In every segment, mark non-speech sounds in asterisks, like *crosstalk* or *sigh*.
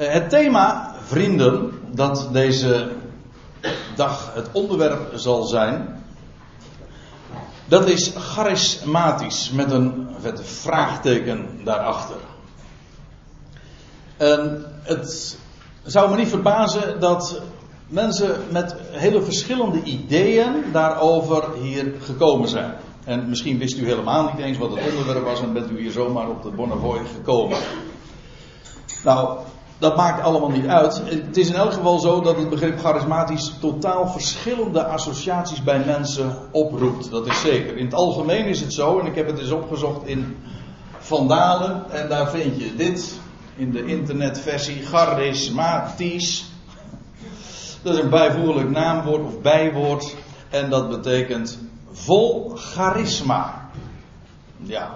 Eh, het thema, vrienden, dat deze dag het onderwerp zal zijn, dat is charismatisch met een vette vraagteken daarachter. En het zou me niet verbazen dat mensen met hele verschillende ideeën daarover hier gekomen zijn. En misschien wist u helemaal niet eens wat het onderwerp was en bent u hier zomaar op de Bonnevoy gekomen. Nou, dat maakt allemaal niet uit. Het is in elk geval zo dat het begrip charismatisch totaal verschillende associaties bij mensen oproept. Dat is zeker. In het algemeen is het zo, en ik heb het eens opgezocht in Vandalen, en daar vind je dit in de internetversie charismatisch. Dat is een bijvoeglijk naamwoord of bijwoord, en dat betekent vol charisma. Ja,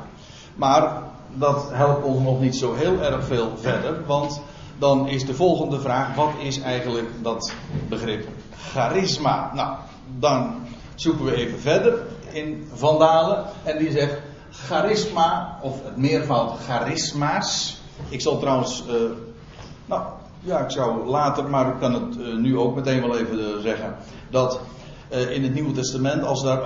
maar dat helpt ons nog niet zo heel erg veel verder, want dan is de volgende vraag: wat is eigenlijk dat begrip charisma? Nou, dan zoeken we even verder in Vandalen en die zegt charisma, of het meervoud charisma's. Ik zal trouwens, uh, nou ja, ik zou later, maar ik kan het uh, nu ook meteen wel even uh, zeggen, dat in het Nieuwe Testament, als daar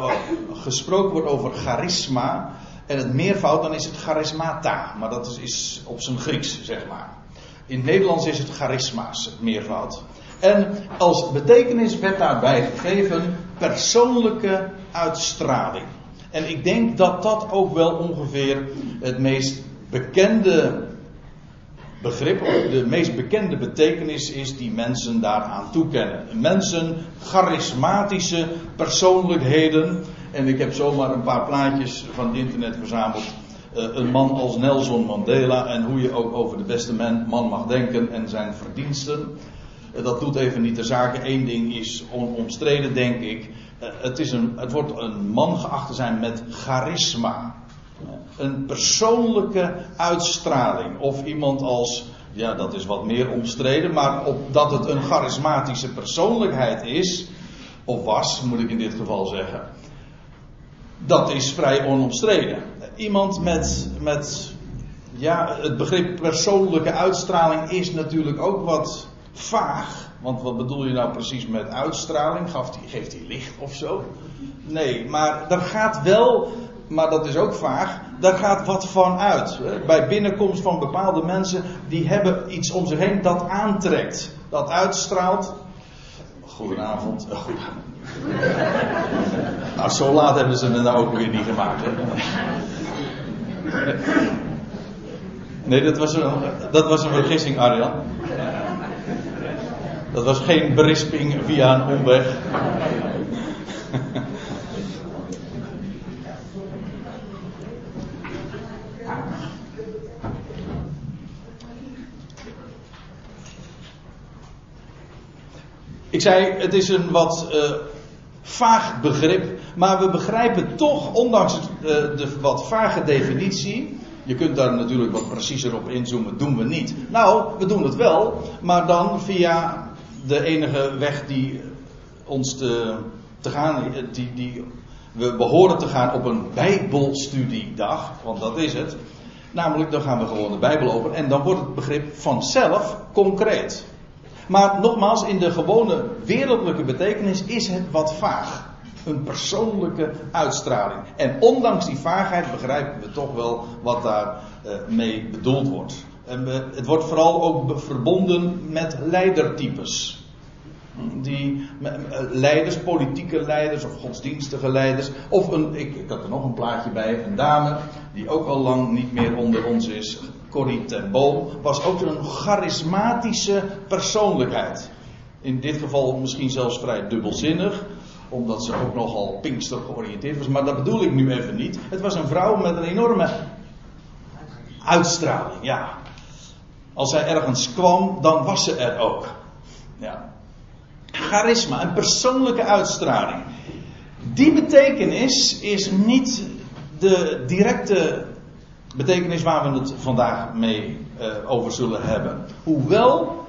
gesproken wordt over charisma en het meervoud, dan is het charismata, maar dat is, is op zijn Grieks, zeg maar. In het Nederlands is het charisma's, het meervoud. En als betekenis werd daarbij gegeven persoonlijke uitstraling. En ik denk dat dat ook wel ongeveer het meest bekende begrip, of de meest bekende betekenis is die mensen daaraan toekennen. Mensen, charismatische persoonlijkheden. En ik heb zomaar een paar plaatjes van het internet verzameld een man als Nelson Mandela en hoe je ook over de beste man mag denken en zijn verdiensten. Eh, dat doet even niet de zaken. Eén ding is onomstreden, denk ik. Eh, het, is een, het wordt een man geacht te zijn met charisma. Een persoonlijke uitstraling. Of iemand als, ja dat is wat meer omstreden, maar op, dat het een charismatische persoonlijkheid is, of was, moet ik in dit geval zeggen. Dat is vrij onomstreden iemand met, met ja, het begrip persoonlijke uitstraling is natuurlijk ook wat vaag. Want wat bedoel je nou precies met uitstraling? geeft hij licht of zo? Nee, maar daar gaat wel, maar dat is ook vaag, daar gaat wat van uit. Bij binnenkomst van bepaalde mensen, die hebben iets om zich heen dat aantrekt. Dat uitstraalt. Goedenavond. Goedenavond. *laughs* *laughs* nou, zo laat hebben ze het nou ook weer niet gemaakt. Hè? Nee, dat was een, dat was een vergissing, Arjan. Dat was geen berisping via een omweg. Ik zei, het is een wat uh, vaag begrip, maar we begrijpen toch, ondanks uh, de wat vage definitie, je kunt daar natuurlijk wat preciezer op inzoomen, doen we niet. Nou, we doen het wel, maar dan via de enige weg die ons te, te gaan, die, die, we behoren te gaan op een Bijbelstudiedag, want dat is het. Namelijk, dan gaan we gewoon de Bijbel open en dan wordt het begrip vanzelf concreet. Maar nogmaals, in de gewone wereldlijke betekenis is het wat vaag. Een persoonlijke uitstraling. En ondanks die vaagheid begrijpen we toch wel wat daar uh, mee bedoeld wordt. En het wordt vooral ook verbonden met leidertypes. Die eh, leiders, politieke leiders of godsdienstige leiders. Of een, ik, ik had er nog een plaatje bij, een dame die ook al lang niet meer onder ons is. Corrie ten Boom was ook een charismatische persoonlijkheid. In dit geval misschien zelfs vrij dubbelzinnig, omdat ze ook nogal pinkster georiënteerd was. Maar dat bedoel ik nu even niet. Het was een vrouw met een enorme uitstraling, ja. Als zij ergens kwam, dan was ze er ook. Ja. Charisma, een persoonlijke uitstraling. Die betekenis is niet de directe betekenis waar we het vandaag mee uh, over zullen hebben. Hoewel,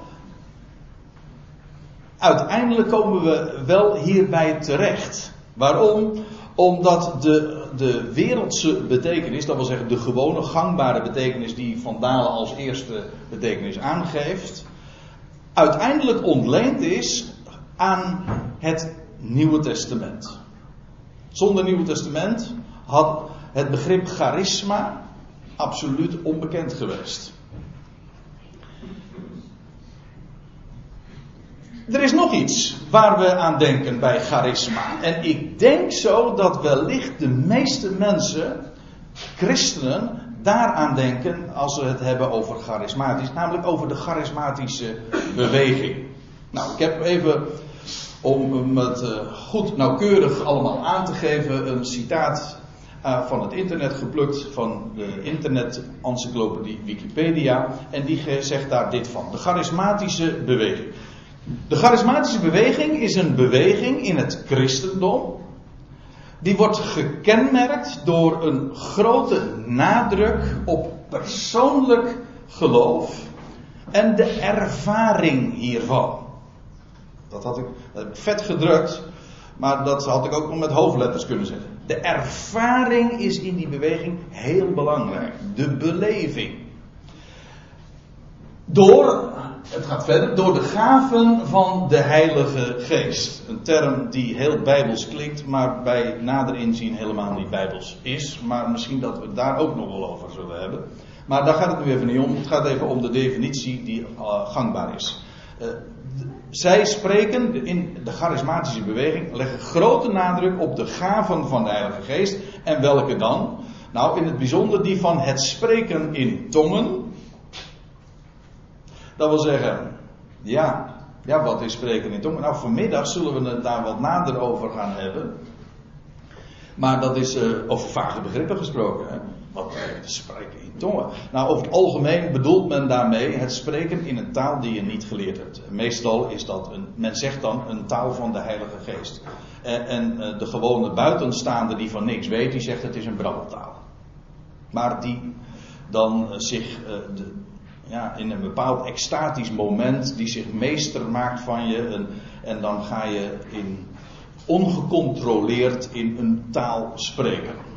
uiteindelijk komen we wel hierbij terecht. Waarom? Omdat de, de wereldse betekenis, dat wil zeggen de gewone gangbare betekenis die Van als eerste betekenis aangeeft, uiteindelijk ontleend is aan het Nieuwe Testament. Zonder Nieuwe Testament had het begrip charisma absoluut onbekend geweest. Er is nog iets waar we aan denken bij charisma. En ik denk zo dat wellicht de meeste mensen, christenen, daaraan denken als ze het hebben over charismatisch. Namelijk over de charismatische beweging. Nou, ik heb even, om het eh, goed nauwkeurig allemaal aan te geven, een citaat uh, van het internet geplukt van de internet-encyclopedie Wikipedia. En die zegt daar dit van. De charismatische beweging. De charismatische beweging is een beweging in het christendom. Die wordt gekenmerkt door een grote nadruk op persoonlijk geloof en de ervaring hiervan. Dat had ik, ik vet gedrukt, maar dat had ik ook nog met hoofdletters kunnen zeggen. De ervaring is in die beweging heel belangrijk. De beleving. Door, het gaat verder, door de gaven van de Heilige Geest. Een term die heel bijbels klinkt, maar bij nader inzien helemaal niet bijbels is. Maar misschien dat we het daar ook nog wel over zullen hebben. Maar daar gaat het nu even niet om. Het gaat even om de definitie die uh, gangbaar is. Zij spreken in de charismatische beweging, leggen grote nadruk op de gaven van de Heilige Geest. En welke dan? Nou, in het bijzonder die van het spreken in tongen. Dat wil zeggen, ja, ja, wat is spreken in tongen? Nou, vanmiddag zullen we het daar wat nader over gaan hebben. Maar dat is uh, over vage begrippen gesproken. Hè? Wat spreken in Nou, over het algemeen bedoelt men daarmee het spreken in een taal die je niet geleerd hebt. Meestal is dat een, men zegt dan een taal van de Heilige Geest. En, en uh, de gewone buitenstaande die van niks weet, die zegt het is een brabbeltaal. Maar die dan uh, zich de, ja, in een bepaald extatisch moment, die zich meester maakt van je. En, en dan ga je in ongecontroleerd in een taal spreken.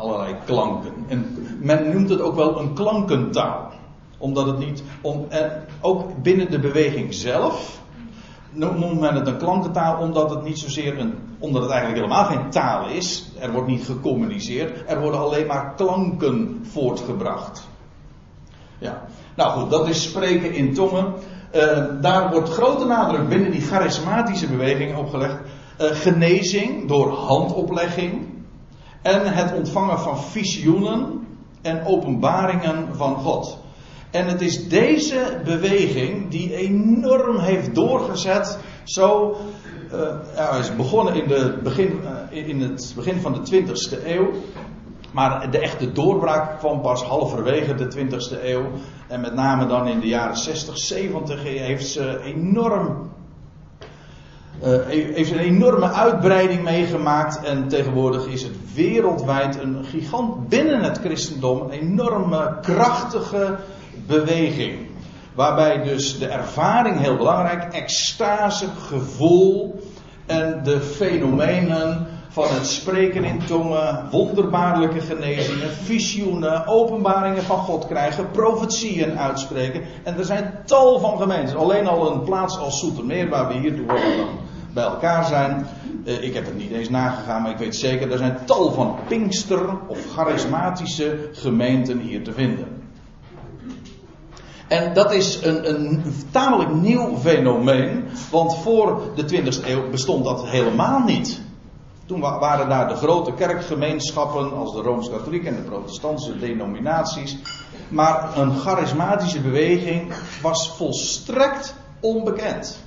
Allerlei klanken. En men noemt het ook wel een klankentaal. Omdat het niet. Om, en ook binnen de beweging zelf. Noemt men het een klankentaal omdat het niet zozeer een. omdat het eigenlijk helemaal geen taal is. Er wordt niet gecommuniceerd. Er worden alleen maar klanken voortgebracht. Ja. Nou goed, dat is spreken in tongen. Uh, daar wordt grote nadruk binnen die charismatische beweging opgelegd. Uh, genezing door handoplegging. En het ontvangen van visioenen en openbaringen van God. En het is deze beweging die enorm heeft doorgezet. Zo, uh, is begonnen in, de begin, uh, in het begin van de 20ste eeuw. Maar de echte doorbraak kwam pas halverwege de 20ste eeuw. En met name dan in de jaren 60, 70 heeft ze enorm heeft een enorme uitbreiding meegemaakt en tegenwoordig is het wereldwijd een gigant binnen het christendom, een enorme krachtige beweging. Waarbij dus de ervaring heel belangrijk, extase, gevoel en de fenomenen van het spreken in tongen, wonderbaarlijke genezingen, visioenen, openbaringen van God krijgen, profetieën uitspreken. En er zijn tal van gemeentes. Alleen al een plaats als Soetermeer, waar we hier toevallig bij elkaar zijn. Uh, ik heb het niet eens nagegaan, maar ik weet zeker, er zijn tal van Pinkster of charismatische gemeenten hier te vinden. En dat is een, een tamelijk nieuw fenomeen, want voor de 20e eeuw bestond dat helemaal niet. Toen waren daar de grote kerkgemeenschappen als de Rooms-Katholiek en de protestantse denominaties. Maar een charismatische beweging was volstrekt onbekend.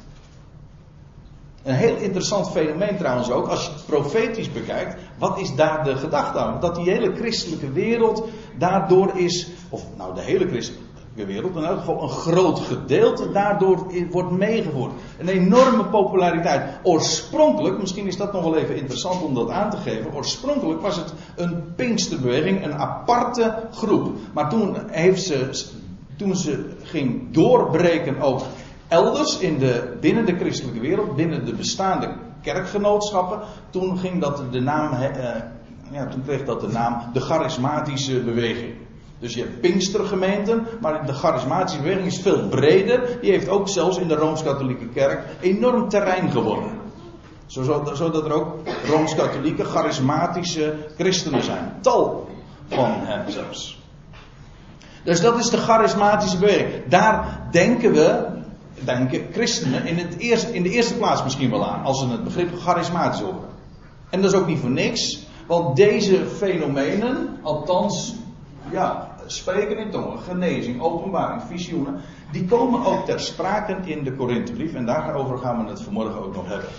Een heel interessant fenomeen trouwens ook, als je het profetisch bekijkt. Wat is daar de gedachte aan? Dat die hele christelijke wereld daardoor is, of nou de hele christelijke wereld, in elk geval een groot gedeelte daardoor wordt meegevoerd. Een enorme populariteit. Oorspronkelijk, misschien is dat nog wel even interessant om dat aan te geven. Oorspronkelijk was het een Pinksterbeweging, een aparte groep. Maar toen heeft ze, toen ze ging doorbreken ook elders in de, binnen de christelijke wereld, binnen de bestaande kerkgenootschappen, toen ging dat de naam, uh, ja, toen kreeg dat de naam de charismatische beweging. Dus je hebt Pinkstergemeenten, maar de charismatische beweging is veel breder. Die heeft ook zelfs in de Rooms-Katholieke Kerk enorm terrein gewonnen. Zodat er ook Rooms-Katholieke charismatische christenen zijn. Tal van hen zelfs. Dus dat is de charismatische beweging. Daar denken we, denken christenen in, het eerste, in de eerste plaats misschien wel aan. Als ze het begrip charismatisch horen. En dat is ook niet voor niks. Want deze fenomenen, althans, ja, spreken in tongen, genezing, openbaring, visioenen, die komen ook ter sprake in de Korinthebrief. En daarover gaan we het vanmorgen ook nog hebben.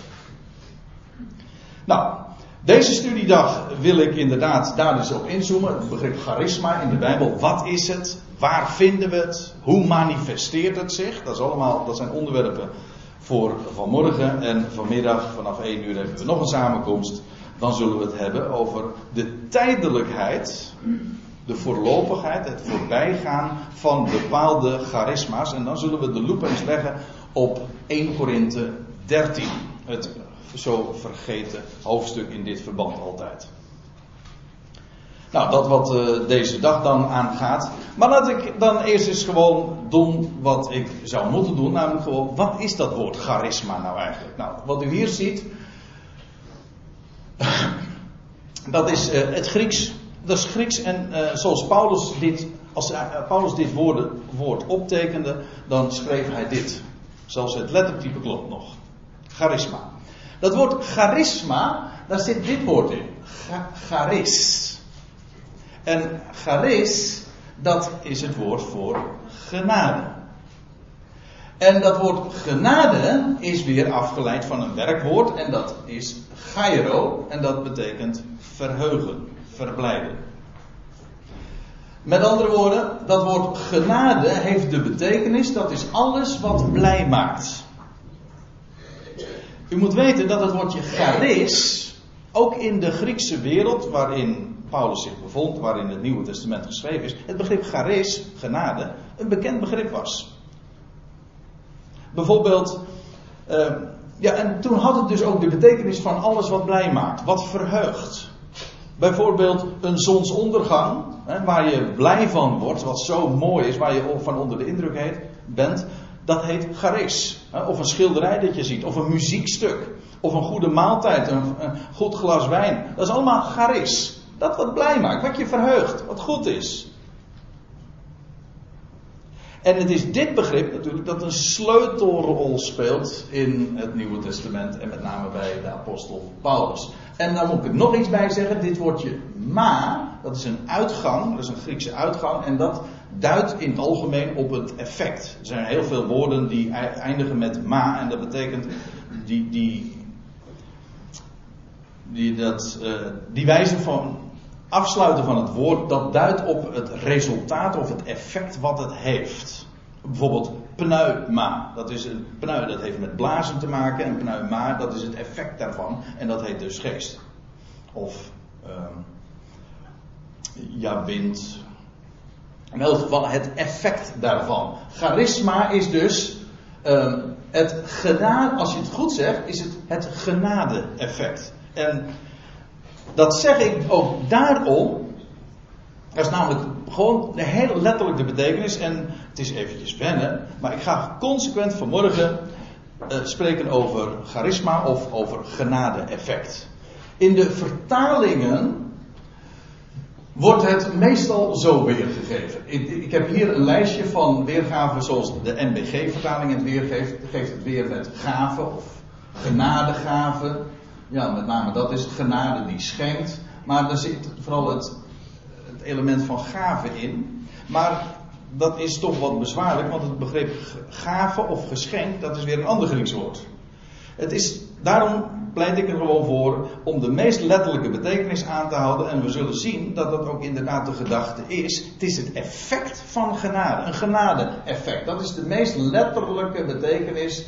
Nou, deze studiedag wil ik inderdaad daar dus op inzoomen. Het begrip charisma in de Bijbel. Wat is het? Waar vinden we het? Hoe manifesteert het zich? Dat, is allemaal, dat zijn onderwerpen voor vanmorgen. En vanmiddag vanaf 1 uur hebben we nog een samenkomst. Dan zullen we het hebben over de tijdelijkheid, de voorlopigheid, het voorbijgaan van bepaalde charisma's. En dan zullen we de loep eens leggen op 1 Korinthe 13. Het zo vergeten hoofdstuk in dit verband altijd. Nou, dat wat uh, deze dag dan aangaat. Maar laat ik dan eerst eens gewoon doen wat ik zou moeten doen. Namelijk gewoon, wat is dat woord charisma nou eigenlijk? Nou, wat u hier ziet. *laughs* dat is uh, het Grieks. Dat is Grieks en uh, zoals Paulus dit, als Paulus dit woord, woord optekende, dan schreef hij dit. Zelfs het lettertype klopt nog. Charisma. Dat woord charisma, daar zit dit woord in. charis. En charis, dat is het woord voor genade. En dat woord genade is weer afgeleid van een werkwoord en dat is gairo en dat betekent verheugen, verblijden. Met andere woorden, dat woord genade heeft de betekenis dat is alles wat blij maakt. U moet weten dat het woordje charis ook in de Griekse wereld waarin Paulus zich bevond, waarin het Nieuwe Testament geschreven is, het begrip charis, genade, een bekend begrip was. Bijvoorbeeld, uh, ja, en toen had het dus ook de betekenis van alles wat blij maakt, wat verheugt. Bijvoorbeeld een zonsondergang, hè, waar je blij van wordt, wat zo mooi is, waar je van onder de indruk bent, dat heet charis. Of een schilderij dat je ziet, of een muziekstuk, of een goede maaltijd, een, goed glas wijn. Dat is allemaal charis. Dat wat blij maakt, wat je verheugt, wat goed is. En het is dit begrip natuurlijk dat een sleutelrol speelt in het Nieuwe Testament en met name bij de apostel Paulus. En dan moet ik nog iets bij zeggen, dit woordje ma, dat is een uitgang, dat is een Griekse uitgang en dat duidt in het algemeen op het effect. Er zijn heel veel woorden die eindigen met ma en dat betekent die, die, die, dat, uh, die wijze van afsluiten van het woord, dat duidt op het resultaat of het effect wat het heeft. Bijvoorbeeld pneuma, dat is een pneu, dat heeft met blazen te maken en pneuma, dat is het effect daarvan en dat heet dus geest. Of uh, ja, wind. In elk geval het effect daarvan. Charisma is dus uh, het genade, als je het goed zegt, is het het genade-effect. En dat zeg ik ook daarom. Dat is namelijk gewoon de hele letterlijk de betekenis. En het is eventjes wennen. Maar ik ga consequent vanmorgen uh, spreken over charisma of over genade-effect. In de vertalingen wordt het meestal zo weergegeven. Ik, ik, heb hier een lijstje van weergaven zoals de NBG-vertaling het weergeeft. Geeft het weer met gave of genadegave. Ja, met name dat is genade die schenkt. Maar er zit vooral het, het element van gave in. Maar dat is toch wat bezwaarlijk, want het begrip gave of geschenk, dat is weer een ander Grieks woord. Het is, daarom pleit ik er gewoon voor om de meest letterlijke betekenis aan te houden. En we zullen zien dat dat ook inderdaad de gedachte is. Het is het effect van genade. Een genade-effect. Dat is de meest letterlijke betekenis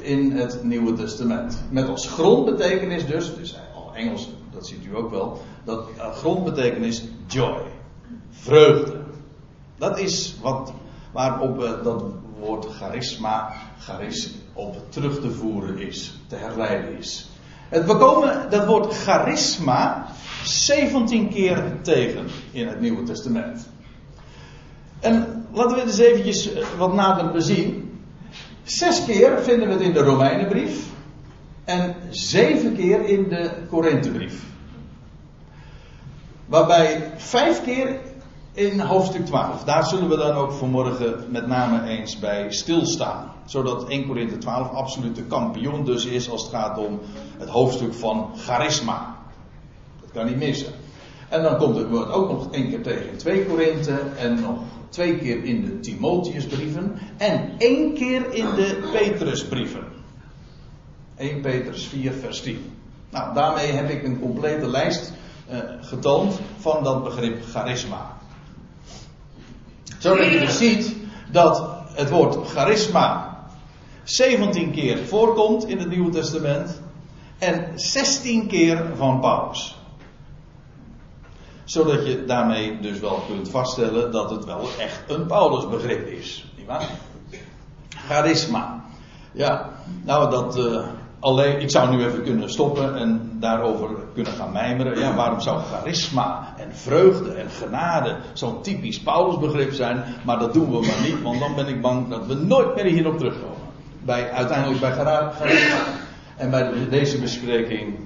in het Nieuwe Testament. Met als grondbetekenis dus, dus al Engels, dat ziet u ook wel, dat grondbetekenis joy, vreugde. Dat is wat, waarop uh, dat woord charisma, charis, op terug te voeren is, te herleiden is. Het, we komen dat woord charisma 17 keer tegen in het Nieuwe Testament. En laten we het eens eventjes wat nader bezien. Zes keer vinden we het in de Romeinenbrief. En zeven keer in de Korinthebrief. Waarbij vijf keer in hoofdstuk 12. Daar zullen we dan ook vanmorgen met name eens bij stilstaan. Zodat 1 Korinthe 12 absoluut de kampioen dus is als het gaat om het hoofdstuk van charisma. Dat kan niet missen. En dan komt het woord ook nog één keer tegen in 2 Korinthe en nog twee keer in de Timotheusbrieven en één keer in de Petrusbrieven. 1 Petrus 4 vers 10. Nou, daarmee heb ik een complete lijst uh, getoond van dat begrip charisma. Zodat je dus ziet dat het woord charisma 17 keer voorkomt in het Nieuwe Testament en 16 keer van Paulus. Zodat je daarmee dus wel kunt vaststellen dat het wel echt een Paulusbegrip is. Niet waar? Charisma. Ja, nou dat. Uh, alleen, ik zou nu even kunnen stoppen en daarover kunnen gaan mijmeren. Ja, waarom zou charisma en vreugde en genade zo'n typisch Paulusbegrip zijn? Maar dat doen we maar niet, want dan ben ik bang dat we nooit meer hierop terugkomen. Bij, uiteindelijk bij charisma en bij deze bespreking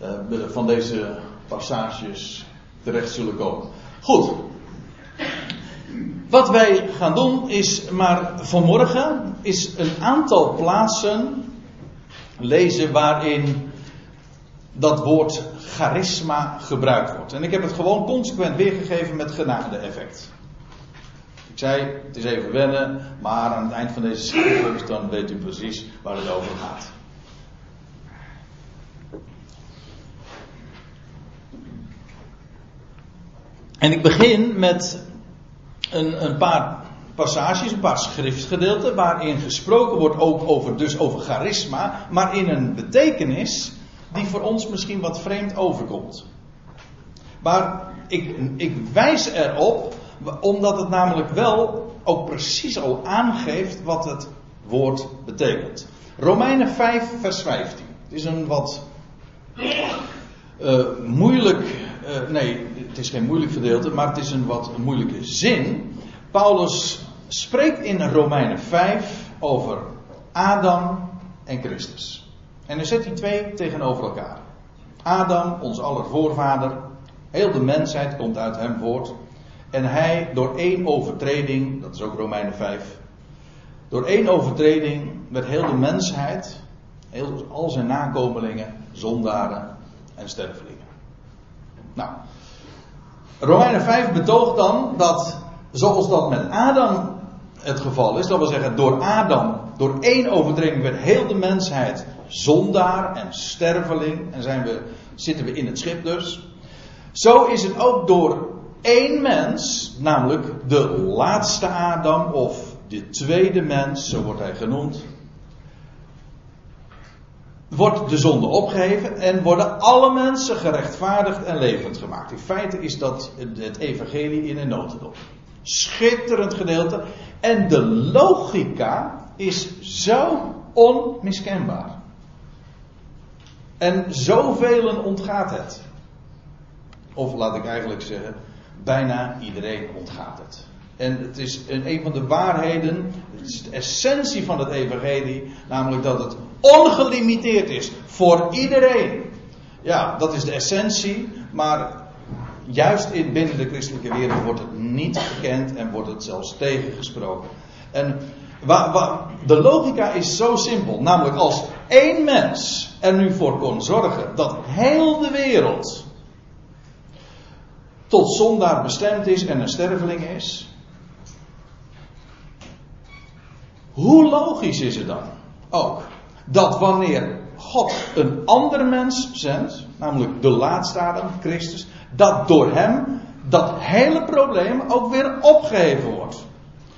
uh, van deze passages terecht zullen komen. Goed. Wat wij gaan doen is maar vanmorgen is een aantal plaatsen lezen waarin dat woord charisma gebruikt wordt. En ik heb het gewoon consequent weergegeven met genade-effect. Ik zei, het is even wennen, maar aan het eind van deze schrift dan weet u precies waar het over gaat. En ik begin met een, een paar passages, een paar schriftgedeelten, waarin gesproken wordt ook over, dus over charisma, maar in een betekenis die voor ons misschien wat vreemd overkomt. Maar ik, ik wijs erop, omdat het namelijk wel ook precies al aangeeft wat het woord betekent. Romeinen 5, vers 15. Het is een wat uh, moeilijk, uh, nee, het is geen moeilijk gedeelte, maar het is een wat moeilijke zin. Paulus spreekt in Romeinen 5 over Adam en Christus. En dan zet hij twee tegenover elkaar. Adam, ons aller voorvader, heel de mensheid komt uit hem voort. En hij, door één overtreding, dat is ook Romeinen 5, door één overtreding werd heel de mensheid, heel, al zijn nakomelingen, zondaren en stervelingen. Nou, Romeinen 5 betoogt dan dat, zoals dat met Adam het geval is, dat wil zeggen, door Adam, door één overtreding werd heel de mensheid zondaar en sterveling, en zijn we, zitten we in het schip dus. Zo is het ook door één mens, namelijk de laatste Adam of de tweede mens, zo wordt hij genoemd, wordt de zonde opgeheven en worden alle mensen gerechtvaardigd en levend gemaakt. In feite is dat het evangelie in een notendop. Schitterend gedeelte. En de logica is zo onmiskenbaar. En zoveel ontgaat het. Of laat ik eigenlijk zeggen, bijna iedereen ontgaat het. En het is een van de waarheden, het is de essentie van het evangelie, namelijk dat het ongelimiteerd is voor iedereen. Ja, dat is de essentie, maar juist in, binnen de christelijke wereld wordt het niet gekend en wordt het zelfs tegengesproken. En de logica is zo simpel, namelijk als één mens er nu voor kon zorgen dat heel de wereld tot zondaar bestemd is en een sterveling is, hoe logisch is het dan ook dat wanneer God een andere mens zendt, namelijk de laatste Adam, Christus, dat door hem dat hele probleem ook weer opgeheven wordt.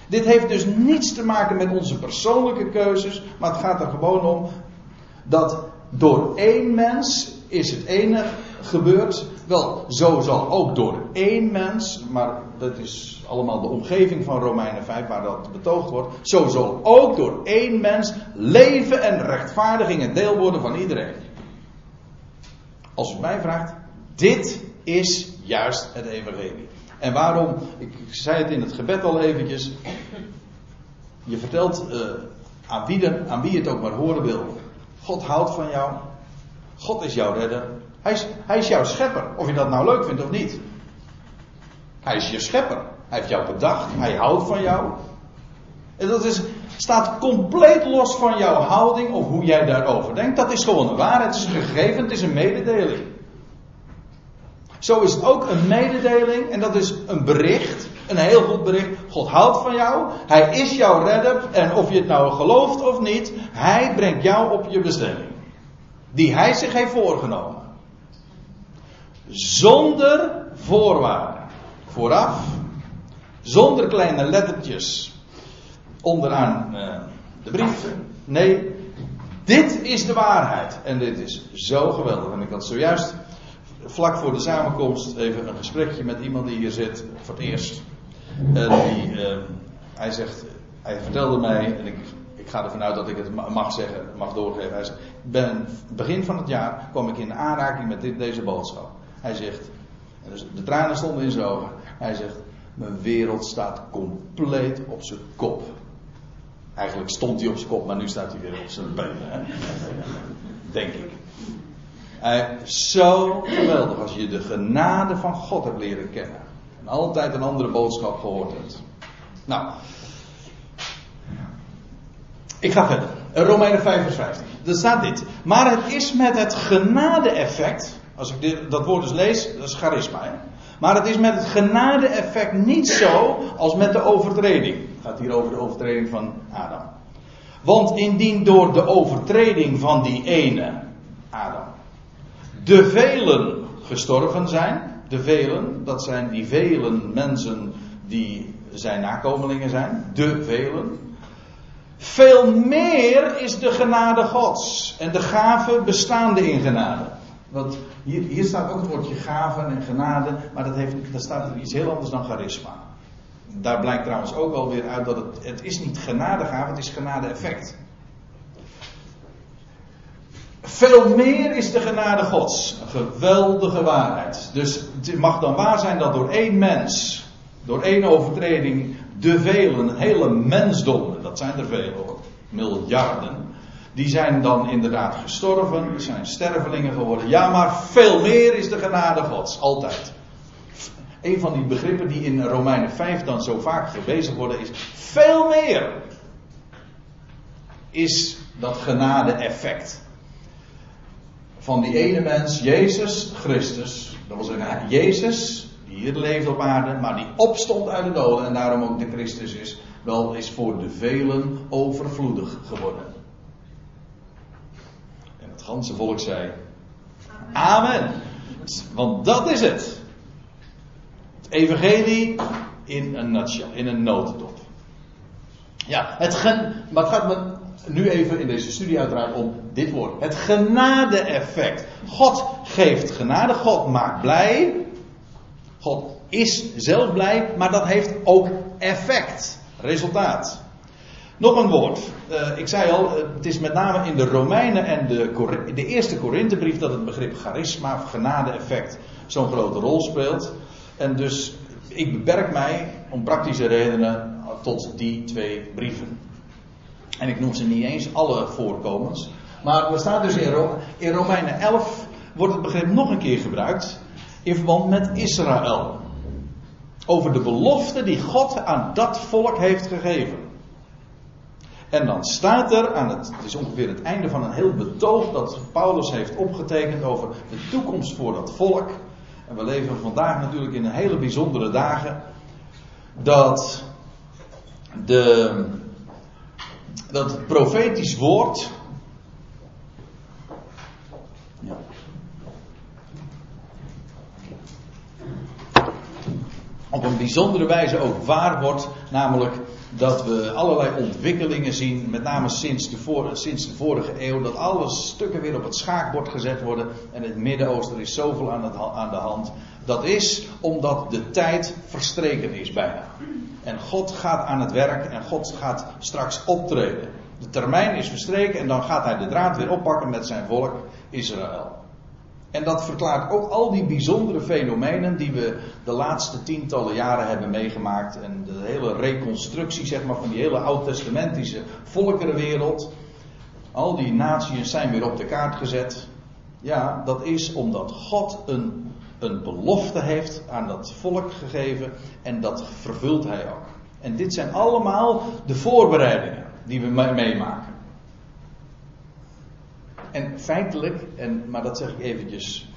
Dit heeft dus niets te maken met onze persoonlijke keuzes, maar het gaat er gewoon om dat door één mens is het ene gebeurd. Wel, zo zal ook door één mens, maar dat is allemaal de omgeving van Romeinen 5 waar dat betoogd wordt. Zo zal ook door één mens leven en rechtvaardiging een deel worden van iedereen. Als u mij vraagt, dit is juist het evangelie. En waarom? Ik, zei het in het gebed al eventjes. Je vertelt uh, aan, wie aan wie het ook maar horen wil. God houdt van jou. God is jouw redder. Hij is, hij is jouw schepper. Of je dat nou leuk vindt of niet. Hij is je schepper. Hij heeft jou bedacht. Hij houdt van jou. En dat is, staat compleet los van jouw houding of hoe jij daarover denkt. Dat is gewoon een waarheid. Het is een gegeven. Het is een mededeling. Zo is ook een mededeling en dat is een bericht, een heel goed bericht. God houdt van jou, Hij is jouw redder en of je het nou gelooft of niet, Hij brengt jou op je bestemming. Die Hij zich heeft voorgenomen. Zonder voorwaarden. Vooraf, zonder kleine lettertjes onderaan uh, de brief. Nee, dit is de waarheid. En dit is zo geweldig. En ik had zojuist vlak voor de samenkomst even een gesprekje met iemand die hier zit voor het eerst. En die, uh, hij zegt, hij vertelde mij, en ik, ik ga ervan uit dat ik het mag zeggen, mag doorgeven. Hij zegt, ben, begin van het jaar kwam ik in aanraking met dit, deze boodschap. Hij zegt, dus de tranen stonden in zijn ogen. Hij zegt, mijn wereld staat compleet op zijn kop. Eigenlijk stond hij op zijn kop, maar nu staat hij weer op zijn benen. *laughs* Denk ik. Uh, zo geweldig als je de genade van God hebt leren kennen. En altijd een andere boodschap gehoord hebt. Nou. Ik ga verder. Romeinen 5 vers 15. Er staat dit. Maar het is met het genade-effect. Als ik dit, dat woord dus lees, dat is charisma. Maar het is met het genade-effect niet zo als met de overtreding. Het gaat hier over de overtreding van Adam. Want indien door de overtreding van die ene, Adam, de velen gestorven zijn. De velen, dat zijn die velen mensen die zijn nakomelingen zijn. De velen. Veel meer is de genade Gods. En de gave bestaande in genade. Want hier, hier staat ook het woordje gaven en genade. Maar dat, heeft, dat staat er iets heel anders dan charisma. Daar blijkt trouwens ook alweer uit dat het, het is niet genadegave, het is genade-effect. Veel meer is de genade Gods. Een geweldige waarheid. Dus het mag dan waar zijn dat door één mens, door één overtreding, de velen, hele mensdom, dat zijn er veel hoor, miljarden, die zijn dan inderdaad gestorven, zijn stervelingen geworden. Ja, maar veel meer is de genade Gods, altijd. Een van die begrippen die in Romeinen 5 dan zo vaak gewezen worden is veel meer. Is dat genade-effect van die ene mens, Jezus Christus. Dat wil zeggen, Jezus, die hier leeft op aarde, maar die opstond uit de doden en daarom ook de Christus is, wel is voor de velen overvloedig geworden. En het ganse volk zei: Amen. Want dat is het. Het evangelie in een nutshell, in een notendop. Ja, het maar het gaat me nu even in deze studie uiteraard om dit woord. Het genade-effect. God geeft genade, God maakt blij. God is zelf blij, maar dat heeft ook effect, resultaat. Nog een woord. Uh, ik zei al, uh, het is met name in de Romeinen en de, de eerste Korinthebrief dat het begrip charisma of genade-effect zo'n grote rol speelt. En dus ik beperk mij om praktische redenen tot die twee brieven. En ik noem ze niet eens alle voorkomens. Maar er staat dus in, in Romeinen 11 wordt het begrip nog een keer gebruikt. In verband met Israël. Over de belofte die God aan dat volk heeft gegeven. En dan staat er aan het, het is ongeveer het einde van een heel betoog dat Paulus heeft opgetekend over de toekomst voor dat volk. En we leven vandaag natuurlijk in een hele bijzondere dagen. Dat de, dat het profetisch woord. Op een bijzondere wijze ook waar wordt, namelijk dat we allerlei ontwikkelingen zien, met name sinds de, vor, sinds de vorige eeuw, dat alle stukken weer op het schaakbord gezet worden. En het Midden-Oosten is zoveel aan, het, aan de hand. Dat is omdat de tijd verstreken is bijna. En God gaat aan het werk en God gaat straks optreden. De termijn is verstreken en dan gaat hij de draad weer oppakken met zijn volk Israël. En dat verklaart ook al die bijzondere fenomenen die we de laatste tientallen jaren hebben meegemaakt. En de hele reconstructie zeg maar, van die hele oud-testamentische volkerenwereld. Al die naties zijn weer op de kaart gezet. Ja, dat is omdat God een, een belofte heeft aan dat volk gegeven. En dat vervult hij ook. En dit zijn allemaal de voorbereidingen die we meemaken. En feitelijk, en, maar dat zeg ik eventjes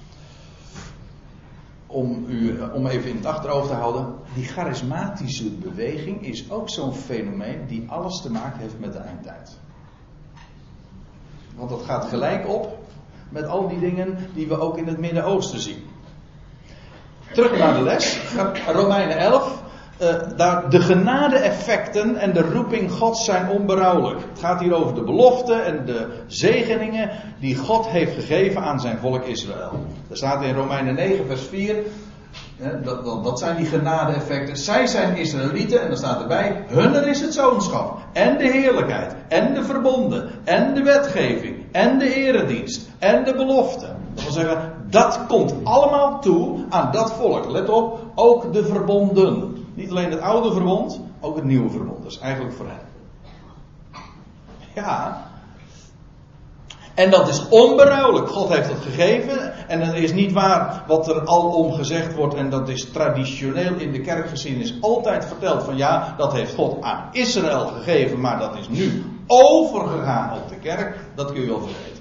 om, u, om even in het achterhoofd te houden. Die charismatische beweging is ook zo'n fenomeen die alles te maken heeft met de eindtijd. Want dat gaat gelijk op met al die dingen die we ook in het Midden-Oosten zien. Terug naar de les, Romeinen 11. Uh, daar, de genade-effecten en de roeping Gods zijn onberouwelijk. Het gaat hier over de beloften en de zegeningen die God heeft gegeven aan zijn volk Israël. Er staat in Romeinen 9, vers 4. dat, dat, dat, zijn die genade-effecten. Zij zijn Israëlieten en dan staat erbij: Hunner is het zoonschap. En de heerlijkheid. En de verbonden. En de wetgeving. En de eredienst. En de belofte. Dat wil zeggen, dat komt allemaal toe aan dat volk. Let op, ook de verbonden. Niet alleen het oude verbond, ook het nieuwe verbond. Dat is eigenlijk voor hen. Ja. En dat is onberouwelijk. God heeft het gegeven. En dat is niet waar wat er alom gezegd wordt. En dat is traditioneel in de kerkgeschiedenis altijd verteld. Van ja, dat heeft God aan Israël gegeven. Maar dat is nu overgegaan op de kerk. Dat kun je wel vergeten.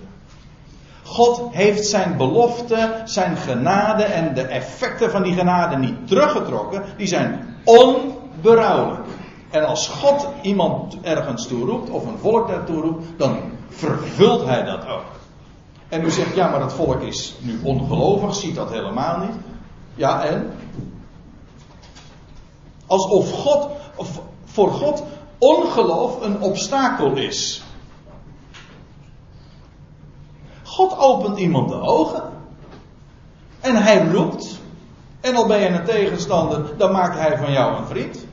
God heeft zijn belofte, zijn genade en de effecten van die genade niet teruggetrokken. Die zijn onberouwelijk. En als God iemand ergens toe roept, of een volk daartoe roept, dan vervult hij dat ook. En u zegt, ja, maar dat volk is nu ongelovig, ziet dat helemaal niet. Ja, en? Alsof God, of voor God ongeloof een obstakel is. God opent iemand de ogen. En hij roept. En al ben je een tegenstander, dan maakt hij van jou een vriend.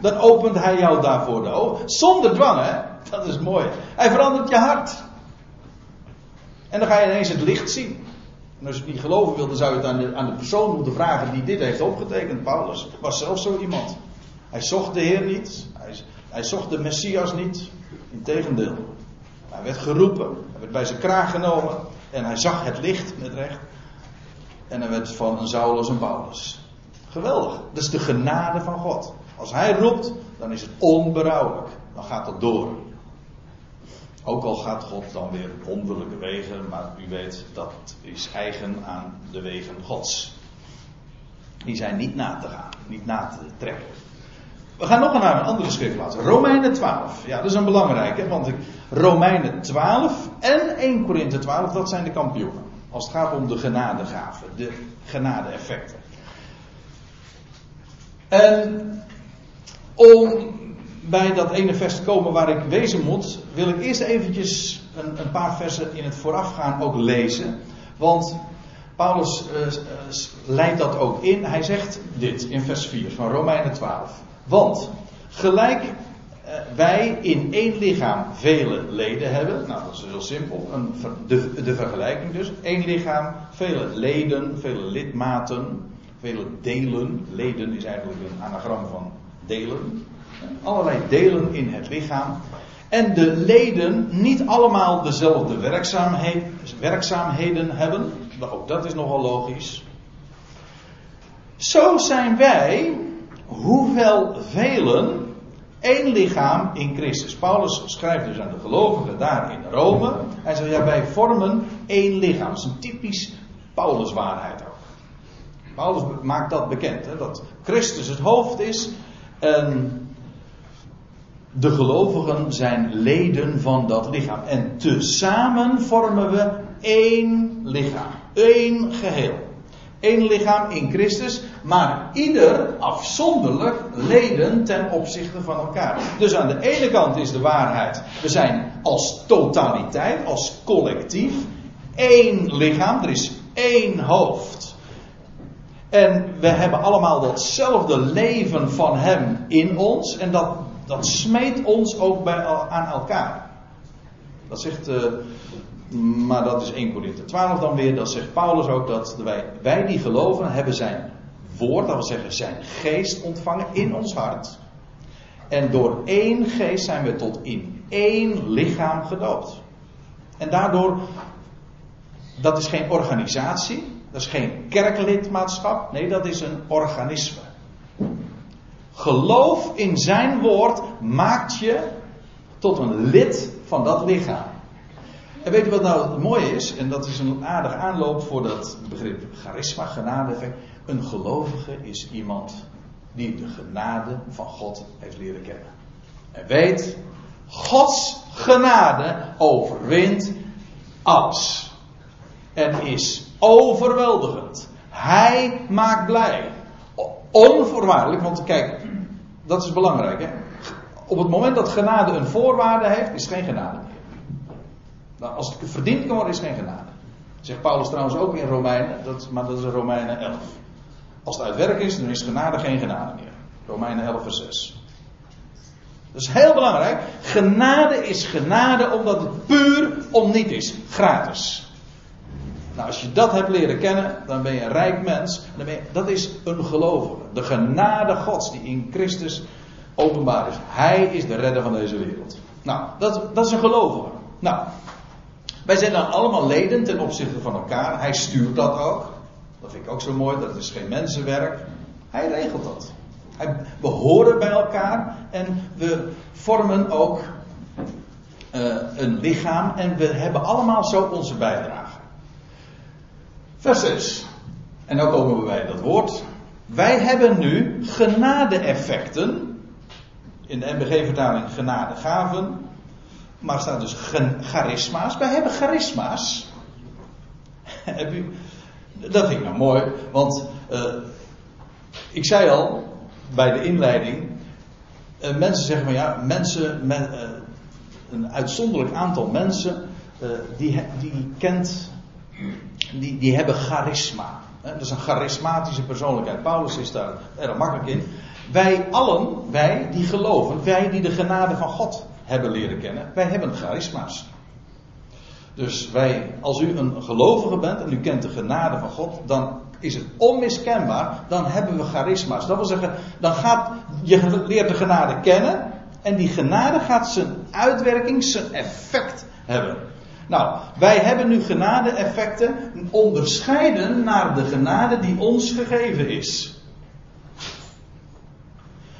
Dan opent hij jou daarvoor de ogen. Zonder dwang, hè? Dat is mooi. Hij verandert je hart. En dan ga je ineens het licht zien. En als je het niet geloven dan zou je het aan de, aan de persoon moeten vragen die dit heeft opgetekend. Paulus was zelf zo iemand. Hij zocht de Heer niet. Hij, hij zocht de Messias niet. Integendeel. Hij werd geroepen. Hij werd bij zijn kraag genomen. En hij zag het licht met recht. En hij werd van een Saulus een Paulus. Geweldig. Dat is de genade van God. Als hij roept, dan is het onberouwelijk. Dan gaat dat door. Ook al gaat God dan weer wonderlijke wegen, maar u weet dat is eigen aan de wegen Gods. Die zijn niet na te gaan, niet na te trekken. We gaan nog naar een andere schriftplaats. Romeinen 12. Ja, dat is een belangrijke, want Romeinen 12 en 1 Korinthe 12, dat zijn de kampioenen. Als het gaat om de genadegaven, de genade-effecten. En om bij dat ene vers te komen waar ik wezen moet, wil ik eerst eventjes een, een paar versen in het voorafgaan ook lezen. Want Paulus uh, leidt dat ook in. Hij zegt dit in vers 4 van Romeinen 12. Want gelijk wij in één lichaam vele leden hebben, nou dat is heel simpel, een, de, vergelijking dus, één lichaam, vele leden, vele lidmaten, vele delen, leden is eigenlijk een anagram van delen, allerlei delen in het lichaam. En de leden niet allemaal dezelfde werkzaamheden, hebben, ook dat is nogal logisch. Zo zijn wij hoeveel velen één lichaam in Christus. Paulus schrijft dus aan de gelovigen daar in Rome. Hij zegt, ja, wij vormen één lichaam. Dat is een typisch Pauluswaarheid ook. Paulus maakt dat bekend, hè, dat Christus het hoofd is en de gelovigen zijn leden van dat lichaam. En tezamen vormen we één lichaam, één geheel. Eén lichaam in Christus, maar ieder afzonderlijk leden ten opzichte van elkaar. Dus aan de ene kant is de waarheid, we zijn als totaliteit, als collectief, één lichaam, er is één hoofd. En we hebben allemaal datzelfde leven van Hem in ons en dat, dat smeet ons ook bij, aan elkaar. Dat zegt, uh, maar dat is 1 Korinthe 12 dan weer. Dat zegt Paulus ook dat wij, wij die geloven hebben zijn woord, dat wil zeggen zijn geest ontvangen in ons hart. En door één geest zijn we tot in één lichaam gedoopt. En daardoor, dat is geen organisatie, dat is geen kerklidmaatschap, nee, dat is een organisme. Geloof in zijn woord maakt je tot een lid van dat lichaam. En weet je wat nou het mooie is? En dat is een aardige aanloop voor dat begrip charisma, genade. Een gelovige is iemand die de genade van God heeft leren kennen. En weet, Gods genade overwint alles. En is overweldigend. Hij maakt blij. Onvoorwaardelijk, want kijk, dat is belangrijk. Hè? Op het moment dat genade een voorwaarde heeft, is geen genade. Nou, als het verdiend kan worden, is geen genade. Zegt Paulus trouwens ook in Romeinen, dat, maar dat is Romeinen 11. Als het uit werk is, dan is genade geen genade meer. Romeinen 11 vers 6. Dat is heel belangrijk. Genade is genade omdat het puur om niet is. Gratis. Nou, als je dat hebt leren kennen, dan ben je een rijk mens. Dan ben dat is een gelovige. De genade Gods die in Christus openbaar is. Hij is de redder van deze wereld. Nou, dat, dat is een gelovige. Nou, wij zijn dan allemaal leden ten opzichte van elkaar. Hij stuurt dat ook. Dat vind ik ook zo mooi. Dat is geen mensenwerk. Hij regelt dat. We horen bij elkaar en we vormen ook uh, een lichaam en we hebben allemaal zo onze bijdrage. Vers 6. En nu komen we bij dat woord. Wij hebben nu genade-effecten. In de MBG-vertaling genadegaven. Maar staat dus charisma's. Wij hebben charisma's. *laughs* dat vind ik nou mooi, want uh, ik zei al bij de inleiding. Uh, mensen zeggen van ja, mensen uh, een uitzonderlijk aantal mensen die, die kent, die, die hebben charisma. Dat is een charismatische persoonlijkheid. Paulus is daar erg makkelijk in. Wij allen, wij die geloven, wij die de genade van God hebben leren kennen, wij hebben charisma's. Dus wij, als u een gelovige bent en u kent de genade van God, dan is het onmiskenbaar, dan hebben we charisma's. Dat wil zeggen, dan gaat, je leert de genade kennen en die genade gaat zijn uitwerking, zijn effect hebben. Nou, wij hebben nu genade-effecten onderscheiden naar de genade die ons gegeven is.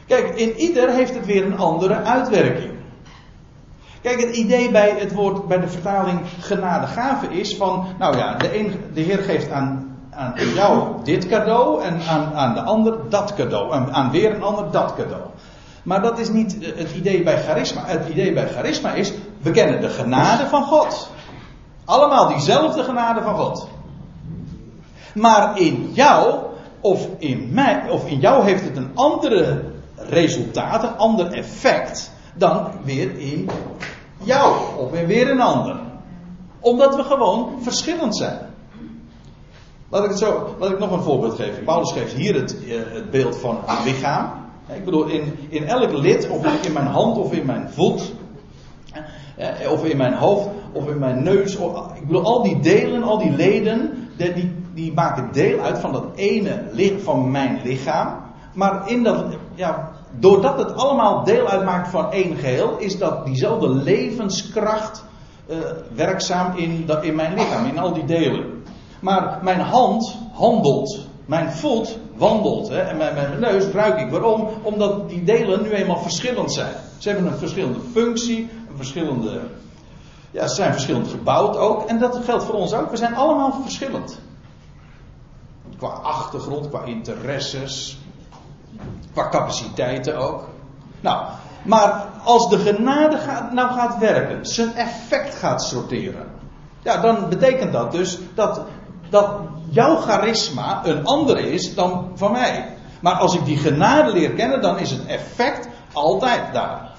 Kijk, in ieder heeft het weer een andere uitwerking. Kijk, het idee bij het woord, bij de vertaling genadegave is van, nou ja, de, de Heer geeft aan, aan jou dit cadeau en aan, aan de ander dat cadeau. En aan weer een ander dat cadeau. Maar dat is niet het idee bij charisma. Het idee bij charisma is, we kennen de genade van God. Allemaal diezelfde genade van God. Maar in jou, of in mij, of in jou heeft het een andere resultaat, een ander effect dan weer in jou of weer een ander. Omdat we gewoon verschillend zijn. Laat ik, het zo, laat ik nog een voorbeeld geven. Paulus geeft hier het, eh, het beeld van het lichaam. Ik bedoel, in, in elk lid, of in mijn hand of in mijn voet, eh, of in mijn hoofd, of in mijn neus. Of, ik bedoel, al die delen, al die leden, die, die maken deel uit van dat ene van mijn lichaam. Maar in dat, ja, doordat het allemaal deel uitmaakt van één geheel, is dat diezelfde levenskracht uh, werkzaam in, in mijn lichaam, in al die delen. Maar mijn hand handelt, mijn voet wandelt hè, en mijn, mijn neus ruik ik. Waarom? Omdat die delen nu eenmaal verschillend zijn. Ze hebben een verschillende functie, een verschillende. Ja, ze zijn verschillend gebouwd ook. En dat geldt voor ons ook. We zijn allemaal verschillend. Qua achtergrond, qua interesses, Qua capaciteiten ook. Nou, maar als de genade nou gaat werken, zijn effect gaat sorteren. Ja, dan betekent dat dus dat, dat jouw charisma een andere is dan van mij. Maar als ik die genade leer kennen, dan is het effect altijd daar.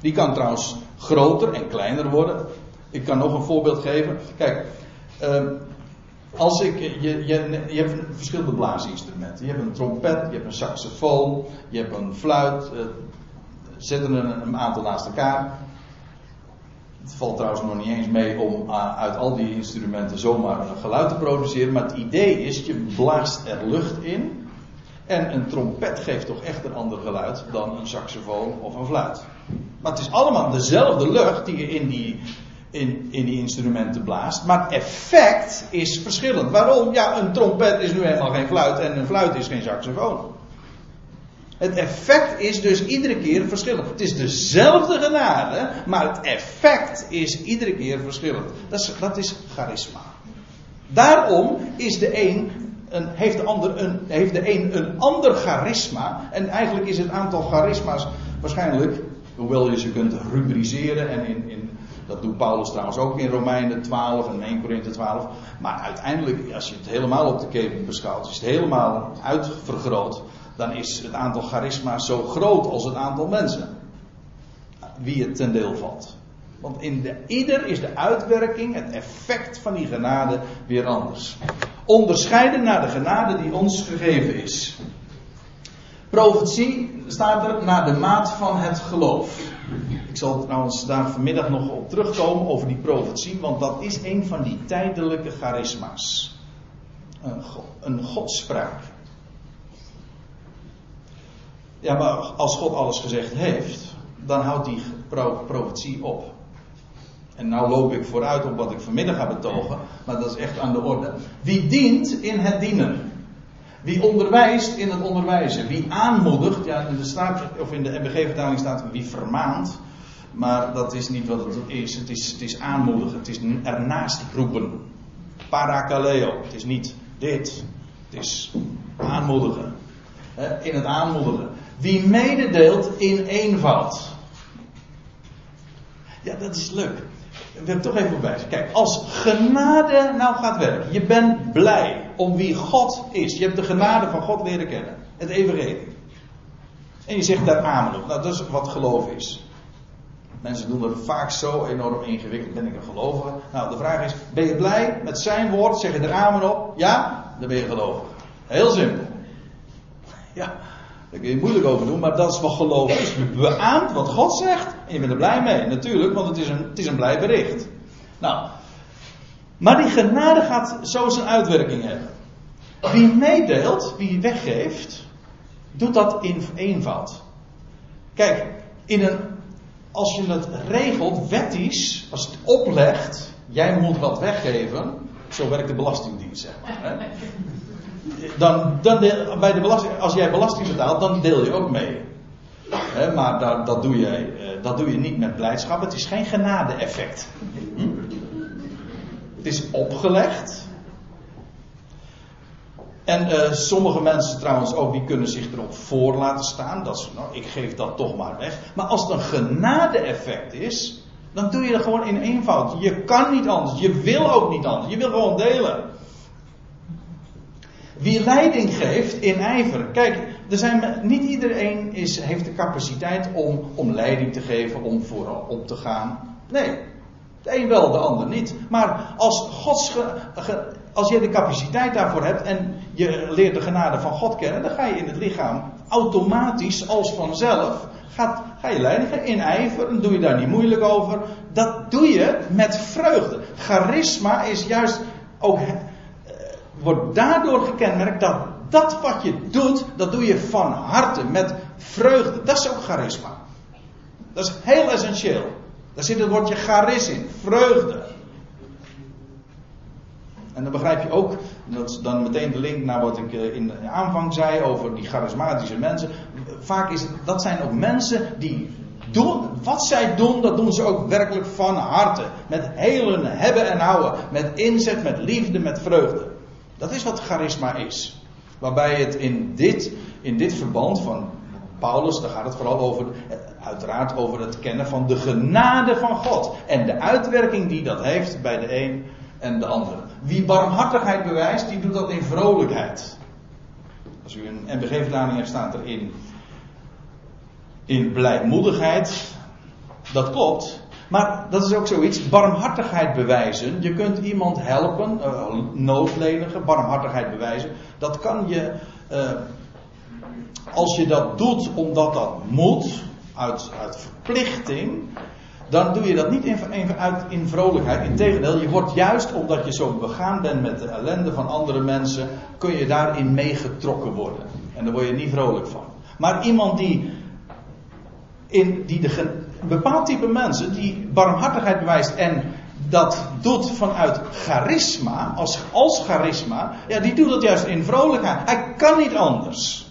Die kan trouwens groter en kleiner worden. Ik kan nog een voorbeeld geven. Kijk, uh, als ik, je, je, je hebt verschillende blaasinstrumenten. Je hebt een trompet, je hebt een saxofoon, je hebt een fluit. Uh, zetten er een aantal naast elkaar. Het valt trouwens nog niet eens mee om uh, uit al die instrumenten zomaar een geluid te produceren. Maar het idee is, je blaast er lucht in. En een trompet geeft toch echt een ander geluid dan een saxofoon of een fluit. Maar het is allemaal dezelfde lucht die je in die, in, in die instrumenten blaast. Maar het effect is verschillend. Waarom? Ja, een trompet is nu helemaal geen fluit en een fluit is geen saxofoon. Het effect is dus iedere keer verschillend. Het is dezelfde genade, maar het effect is iedere keer verschillend. Dat is, dat is charisma. Daarom is de een, een, heeft, de ander een, heeft de een een ander charisma. En eigenlijk is het aantal charisma's waarschijnlijk, hoewel je ze kunt rubriceren en in, in dat doet Paulus trouwens ook in Romeinen 12 en 1 Korinthe 12. Maar uiteindelijk, als je het helemaal op de keper beschouwt, is het helemaal uitvergroot dan is het aantal charisma's zo groot als het aantal mensen. Wie het ten deel valt. Want in de, ieder is de uitwerking, het effect van die genade weer anders. Onderscheiden naar de genade die ons gegeven is. Profetie staat er naar de maat van het geloof. Ik zal trouwens daar vanmiddag nog op terugkomen over die profetie, want dat is een van die tijdelijke charisma's. Een, godspraak. Ja, maar als God alles gezegd heeft, dan houdt die profetie op. En nou loop ik vooruit op wat ik vanmiddag ga betogen, maar dat is echt aan de orde. Wie dient in het dienen. Wie onderwijst in het onderwijzen. Wie aanmoedigt, ja, in de, of in de MBG-vertaling staat wie vermaant. Maar dat is niet wat het is. Het is, het is aanmoedigen. Het is ernaast roepen. Parakaleo. Het is niet dit. Het is aanmoedigen. In het aanmoedigen. Wie mededeelt in eenvoud. Ja, dat is leuk. We hebben toch even bij. Kijk, als genade nou gaat werken. Je bent blij om wie God is. Je hebt de genade van God leren kennen. Het evenredig. En je zegt daar amen op. Nou, dat is wat geloof is. Mensen doen dat vaak zo enorm ingewikkeld. Ben ik een gelovige? Nou, de vraag is: ben je blij met zijn woord? Zeg je er amen op? Ja? Dan ben je gelovig. Heel simpel. Ja. Daar kun je moeilijk over doen, maar dat is wat geloof is. Je beaamt wat God zegt en je bent er blij mee. Natuurlijk, want het is een, het is een blij bericht. Nou, maar die genade gaat zo zijn uitwerking hebben. Wie meedeelt, wie weggeeft, doet dat in eenvoud. Kijk, in een, als je het regelt, wettisch, als het oplegt, jij moet wat weggeven, zo werkt de Belastingdienst, zeg maar. Hè? dan, dan bij de belasting, als jij belasting betaalt, dan deel je ook mee. maar dat, dat, doe je, eh, dat doe je niet met blijdschap. Het is geen genade-effect. Hm? Het is opgelegd. En uh, sommige mensen trouwens ook, die kunnen zich erop voor laten staan. Dat ze, nou, ik geef dat toch maar weg. Maar als het een genade-effect is, dan doe je dat gewoon in eenvoud. Je kan niet anders. Je wil ook niet anders. Je wil gewoon delen. Wie leiding geeft in ijver. Kijk, er zijn, niet iedereen is, heeft de capaciteit om, om leiding te geven, om vooral op te gaan. Nee, de een wel, de ander niet. Maar als, Gods, als je de capaciteit daarvoor hebt en je leert de genade van God kennen, dan ga je in het lichaam automatisch als vanzelf. Gaat, ga je leiding geven in ijver, dan doe je daar niet moeilijk over. Dat doe je met vreugde. Charisma is juist ook wordt daardoor gekenmerkt dat dat wat je doet, dat doe je van harte, met vreugde. Dat is ook charisma. Dat is heel essentieel. Daar zit het woordje charis in, vreugde. En dan begrijp je ook, dat is dan meteen de link naar wat ik eh, in de aanvang zei over die charismatische mensen. Vaak is het, dat zijn ook mensen die doen, wat zij doen, dat doen ze ook werkelijk van harte. Met heel hebben en houden. Met inzet, met liefde, met vreugde. Dat is wat charisma is. Waarbij het in dit, in dit verband van Paulus, daar gaat het vooral over, uiteraard over het kennen van de genade van God. En de uitwerking die dat heeft bij de een en de ander. Wie barmhartigheid bewijst, die doet dat in vrolijkheid. Als u een NBG-vertaling hebt, staat er in, in blijmoedigheid. Dat klopt. Maar dat is ook zoiets, barmhartigheid bewijzen. Je kunt iemand helpen, uh, barmhartigheid bewijzen. Dat kan je, uh, als je dat doet omdat dat moet, uit, uit verplichting, dan doe je dat niet in, in, uit, in vrolijkheid. Integendeel, je wordt juist omdat je zo begaan bent met de ellende van andere mensen, kun je daarin meegetrokken worden. En daar word je niet vrolijk van. Maar iemand die, die de, bepaald type mensen, die barmhartigheid bewijst en dat doet vanuit charisma, als, als charisma, ja, die doet dat juist in vrolijkheid. Hij kan niet anders.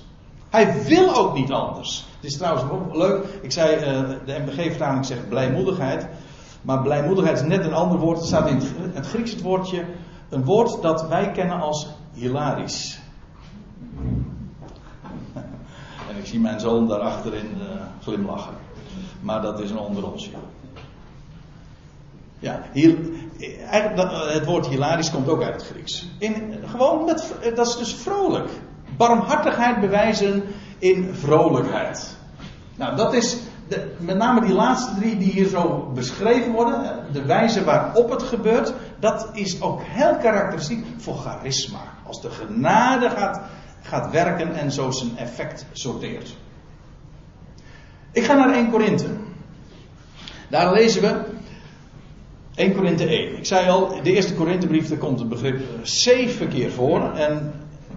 Hij wil ook niet anders. Het is trouwens ook leuk. Ik zei, uh, de MBG-vertaling zegt blijmoedigheid. Maar blijmoedigheid is net een ander woord. Er staat in het, Grieks het woordje. Een woord dat wij kennen als hilarisch. *laughs* En ik zie mijn zoon daarachterin uh, glimlachen. Maar dat is een onder ons, ja. Eigenlijk, het woord hilarisch komt ook uit het Grieks. In, gewoon met, dat is dus vrolijk. Barmhartigheid bewijzen in vrolijkheid. Nou, dat is de, met name die laatste drie die hier zo beschreven worden, de wijze waarop het gebeurt, dat is ook heel karakteristiek voor charisma. Als de genade gaat, gaat werken en zo zijn effect sorteert. Ik ga naar 1 Korinthe. Daar lezen we 1 Korinthe 1. Ik zei al, de eerste Korinthebrief, daar komt het begrip zeven keer voor. En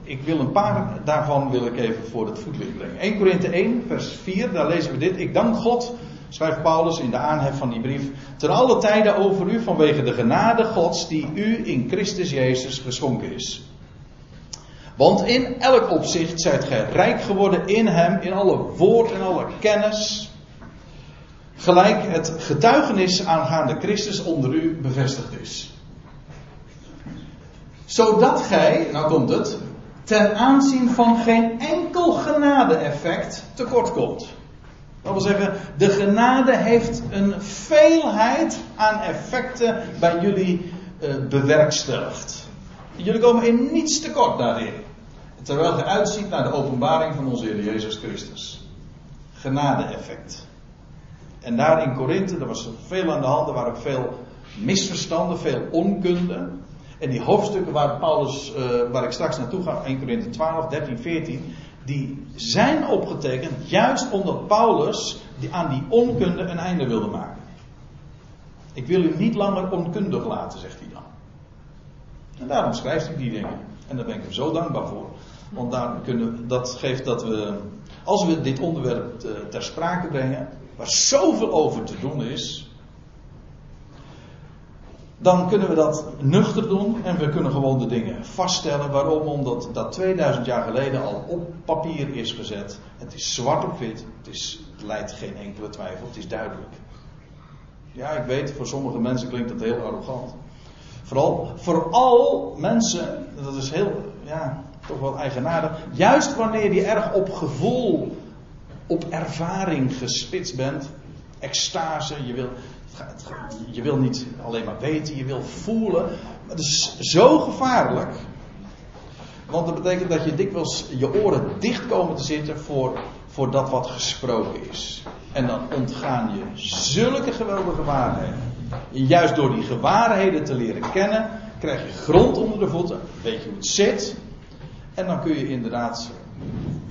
ik wil een paar daarvan wil ik even voor het voetlicht brengen. 1 Korinthe 1, vers 4, daar lezen we dit. Ik dank God, schrijft Paulus in de aanhef van die brief, ten alle tijden over u vanwege de genade Gods die u in Christus Jezus geschonken is. Want in elk opzicht zijt gij rijk geworden in hem, in alle woord en alle kennis. Gelijk het getuigenis aangaande Christus onder u bevestigd is. Zodat gij, nou komt het, ten aanzien van geen enkel genade-effect tekort komt. Dat wil zeggen, de genade heeft een veelheid aan effecten bij jullie uh, bewerkstelligd. Jullie komen in niets tekort daarin. Terwijl je uitziet naar de openbaring van onze Heer Jezus Christus. Genade-effect. En daar in Korinthe, er was veel aan de hand, er waren ook veel misverstanden, veel onkunde. En die hoofdstukken waar Paulus, uh, waar ik straks naartoe ga, 1 Korinthe 12, 13, 14, die zijn opgetekend juist omdat Paulus die, aan die onkunde een einde wilde maken. Ik wil u niet langer onkundig laten, zegt hij dan. En daarom schrijft hij die dingen. En daar ben ik hem zo dankbaar voor. Want daar kunnen, dat geeft dat we, als we dit onderwerp ter sprake brengen, waar zoveel over te doen is, dan kunnen we dat nuchter doen en we kunnen gewoon de dingen vaststellen. Waarom? Omdat dat 2000 jaar geleden al op papier is gezet. Het is zwart op wit. Het, is, leidt geen enkele twijfel. Het is duidelijk. Ja, ik weet, voor sommige mensen klinkt dat heel arrogant. Vooral, vooral mensen, dat is heel, ja, toch wel eigenaardig. Juist wanneer je erg op gevoel, op ervaring gespitst bent, extase, je wil, je wil niet alleen maar weten, je wil voelen. Maar dat is zo gevaarlijk. Want dat betekent dat je dikwijls je oren dicht komen te zitten voor, voor dat wat gesproken is. En dan ontgaan je zulke geweldige waarheden. En juist door die gewaarheden te leren kennen, krijg je grond onder de voeten, weet je hoe het zit. En dan kun je inderdaad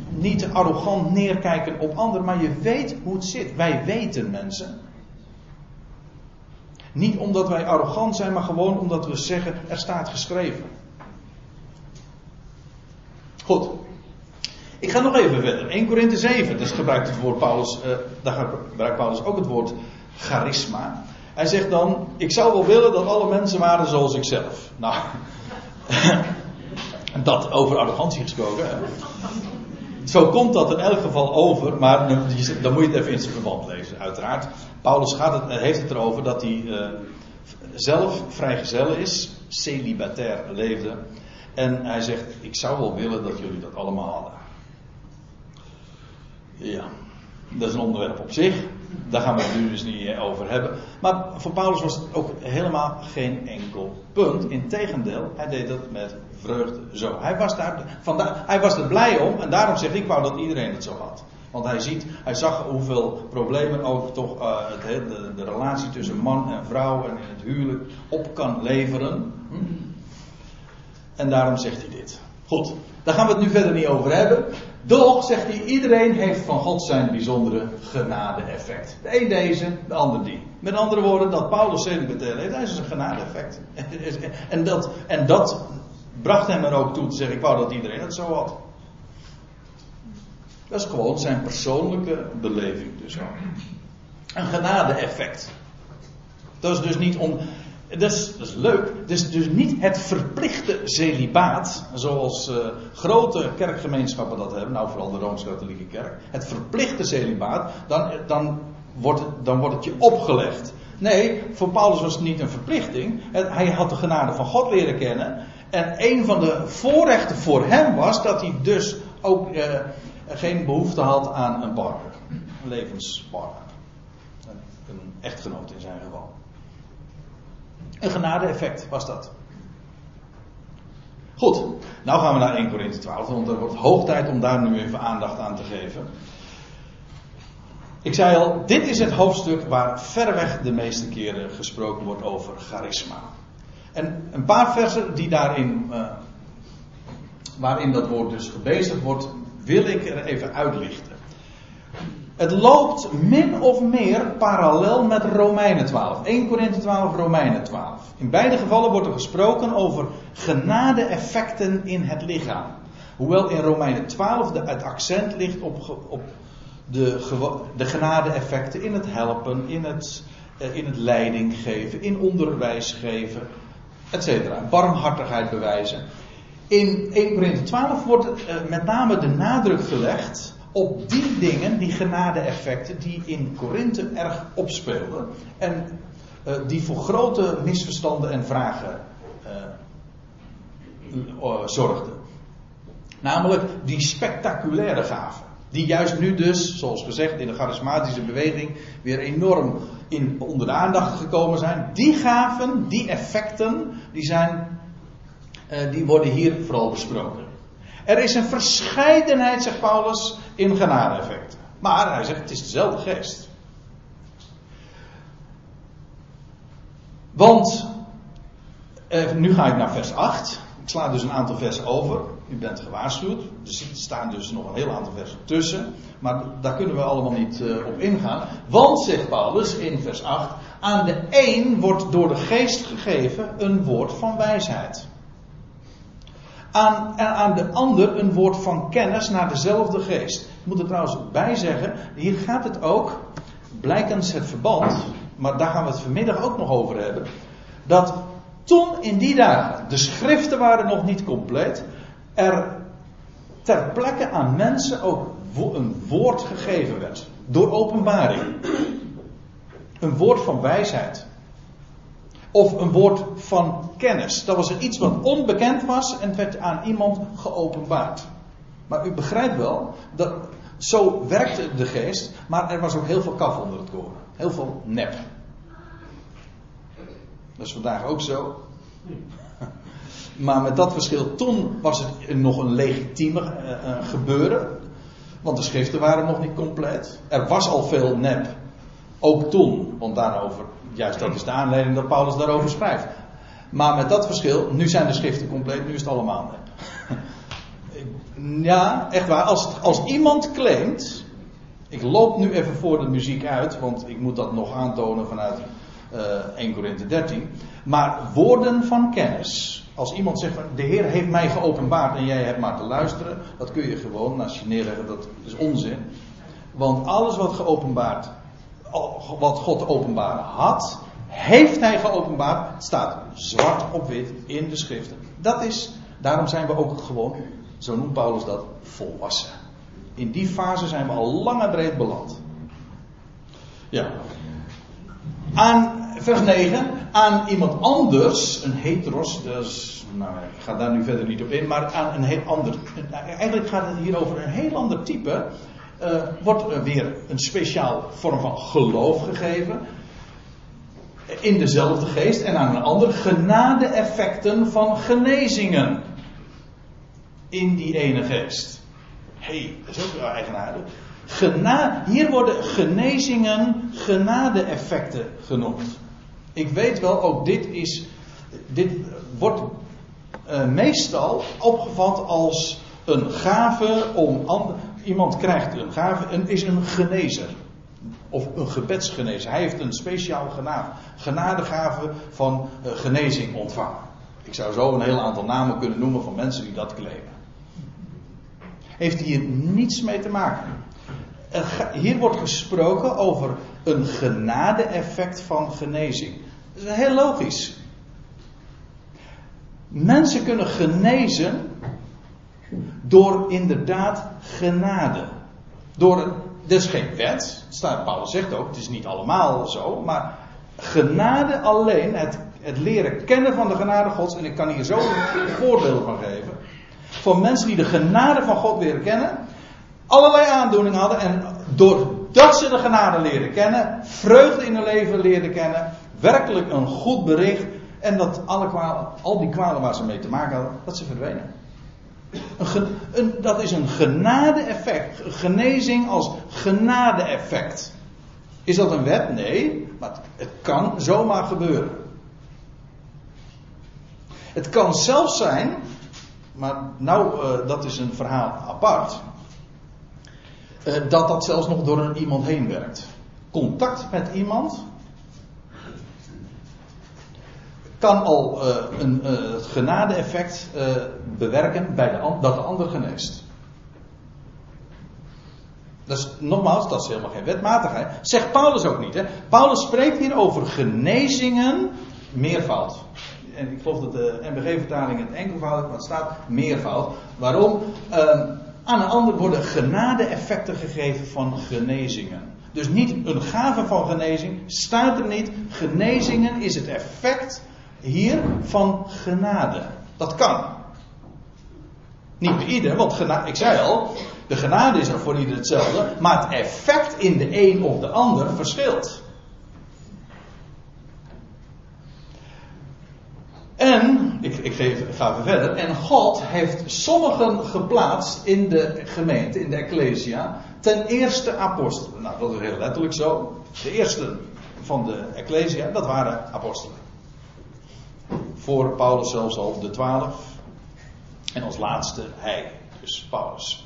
niet arrogant neerkijken op anderen, maar je weet hoe het zit. Wij weten mensen. Niet omdat wij arrogant zijn, maar gewoon omdat we zeggen, er staat geschreven. Goed. Ik ga nog even verder. 1 Korinthe 7, dus gebruikt het woord Paulus, uh, daar gebruikt Paulus ook het woord charisma. Hij zegt dan, ik zou wel willen dat alle mensen waren zoals ik zelf. Nou, *laughs* dat over arrogantie gesproken. Zo komt dat in elk geval over, maar dan moet je het even in zijn verband lezen, uiteraard. Paulus gaat het, heeft het erover dat hij uh, zelf vrijgezel is, celibatair leefde. En hij zegt: Ik zou wel willen dat jullie dat allemaal hadden. Ja, dat is een onderwerp op zich. Daar gaan we het nu dus niet over hebben. Maar voor Paulus was het ook helemaal geen enkel punt. Integendeel, hij deed dat met vreugde zo. Hij was, daar, vandaar, hij was er blij om en daarom zegt ik wou dat iedereen het zo had. Want hij ziet, hij zag hoeveel problemen ook toch uh, het, de, de, relatie tussen man en vrouw en in het huwelijk op kan leveren. Hm? En daarom zegt hij dit. Goed, daar gaan we het nu verder niet over hebben. Doch, zegt hij, iedereen heeft van God zijn bijzondere genade-effect. De een deze, de ander die. Met andere woorden, dat Paulus celibatair heeft, dat is een genade-effect. *laughs* En dat, en dat bracht hem er ook toe te zeggen, ik wou dat iedereen het zo had. Dat is gewoon zijn persoonlijke beleving dus ook. Een genade-effect. Dat is dus niet om. Dat is, dat is leuk. Het is dus niet het verplichte celibaat, zoals uh, grote kerkgemeenschappen dat hebben, nou vooral de Rooms-Katholieke Kerk. Het verplichte celibaat, dan, dan, wordt, dan wordt het je opgelegd. Nee, voor Paulus was het niet een verplichting. Hij had de genade van God leren kennen. En een van de voorrechten voor hem was dat hij dus ook uh, geen behoefte had aan een partner. Een levenspartner. Een, echtgenoot in zijn geval. Een genade-effect was dat. Goed, nou gaan we naar 1 Corinthië 12, want er wordt hoog tijd om daar nu even aandacht aan te geven. Ik zei al, dit is het hoofdstuk waar verreweg de meeste keren gesproken wordt over charisma. En een paar versen die daarin, uh, waarin dat woord dus gebezigd wordt, wil ik er even uitlichten. Het loopt min of meer parallel met Romeinen 12. 1 Korinthe 12, Romeinen 12. In beide gevallen wordt er gesproken over genade-effecten in het lichaam. Hoewel in Romeinen 12 de, het accent ligt op, op de, de genade-effecten in het helpen, in het, eh, in het leiding geven, in onderwijs geven, etc. Barmhartigheid bewijzen. In 1 Korinthe 12 wordt uh, met name de nadruk gelegd op die dingen, die genade-effecten, die in Korinthe erg opspeelden. En uh, die voor grote misverstanden en vragen uh, zorgden. Namelijk die spectaculaire gaven. Die juist nu dus, zoals gezegd, in de charismatische beweging weer enorm in, onder de aandacht gekomen zijn. Die gaven, die effecten, die, zijn, die worden hier vooral besproken. Er is een verscheidenheid, zegt Paulus, in genade-effecten. Maar hij zegt, het is dezelfde geest. Want, eh, nu ga ik naar vers 8. Ik sla dus een aantal versen over. U bent gewaarschuwd. Er staan dus nog een heel aantal versen tussen. Maar daar kunnen we allemaal niet uh, op ingaan. Want, zegt Paulus in vers 8. Aan de een wordt door de geest gegeven een woord van wijsheid. Aan, en aan de ander een woord van kennis naar dezelfde geest. Ik moet er trouwens bij zeggen. Hier gaat het ook. Blijkens het verband. Maar daar gaan we het vanmiddag ook nog over hebben. Dat toen in die dagen, de schriften waren nog niet compleet, er ter plekke aan mensen ook een woord gegeven werd. Door openbaring. Een woord van wijsheid. Of een woord van kennis. Dat was iets wat onbekend was en het werd aan iemand geopenbaard. Maar u begrijpt wel, dat zo werkte de geest, maar er was ook heel veel kaf onder het koren. Heel veel nep. Dat is vandaag ook zo. Maar met dat verschil, toen was het nog een legitieme uh, gebeuren. Want de schriften waren nog niet compleet. Er was al veel nep. Ook toen. Want daarover, juist dat is de aanleiding dat Paulus daarover schrijft. Maar met dat verschil, nu zijn de schriften compleet, nu is het allemaal ja, echt waar. Als, als iemand claimt. Ik loop nu even voor de muziek uit, want ik moet dat nog aantonen vanuit uh, 1 Korinthe 13. Maar woorden van kennis. Als iemand zegt, de Heer heeft mij geopenbaard en jij hebt maar te luisteren. Dat kun je gewoon, neerleggen, dat is onzin. Want alles wat geopenbaard, wat God openbaar had, heeft hij geopenbaard. Staat zwart op wit in de schriften. Dat is, daarom zijn we ook gewoon, zo noemt Paulus dat, volwassen. In die fase zijn we al lang en breed beland. Ja. Aan vers 9, aan iemand anders, een heteros, dus, nou, ik ga daar nu verder niet op in, maar aan een heel ander, eigenlijk gaat het hier over een heel ander type, uh, wordt weer een speciaal vorm van geloof gegeven, in dezelfde geest, en aan een ander genade-effecten van genezingen, in die ene geest. Hé, hey, dat is ook wel eigenaardig. Gena hier worden genezingen genade-effecten genoemd. Ik weet wel, ook dit is. Dit wordt uh, meestal opgevat als een gave om iemand krijgt een gave en is een genezer. Of een gebedsgenezer. Hij heeft een speciaal genade, genadegave van uh, genezing ontvangen. Ik zou zo een heel aantal namen kunnen noemen van mensen die dat claimen. Heeft hier niets mee te maken. Hier wordt gesproken over een genade-effect van genezing. Dat is heel logisch. Mensen kunnen genezen door inderdaad genade. Door, is geen wet, staat, Paulus zegt ook, het is niet allemaal zo, maar genade alleen, het, het leren kennen van de genade Gods, en ik kan hier zo een voorbeeld van geven. Voor mensen die de genade van God leren kennen, allerlei aandoeningen hadden en doordat ze de genade leren kennen, vreugde in hun leven leren kennen, werkelijk een goed bericht en dat alle kwalen, al die kwalen waar ze mee te maken hadden, dat ze verdwenen. Een, dat is een genade-effect. Genezing als genade-effect. Is dat een wet? Nee, maar het kan zomaar gebeuren. Het kan zelfs zijn, maar nou, uh, dat is een verhaal apart, uh, dat dat zelfs nog door een iemand heen werkt. Contact met iemand kan al uh, een uh, genade-effect uh, bewerken bij de, dat de ander geneest. Dat is, nogmaals, dat is helemaal geen wetmatigheid. Zegt Paulus ook niet. Hè? Paulus spreekt hier over genezingen meervoud. En ik geloof dat de NBG-vertaling het enkelvoud, maar het staat meervoud. Waarom? Ehm, aan een ander worden genade-effecten gegeven van genezingen. Dus niet een gave van genezing, staat er niet. Genezingen is het effect hier van genade. Dat kan. Niet bij ieder, want genade, ik zei al, de genade is er voor ieder hetzelfde, maar het effect in de een of de ander verschilt. En, ik, ik, ga verder, en God heeft sommigen geplaatst in de gemeente, in de Ecclesia, ten eerste apostelen. Nou, dat is heel letterlijk zo. De eerste van de Ecclesia, dat waren apostelen. Voor Paulus zelfs al de twaalf. En als laatste hij, dus Paulus.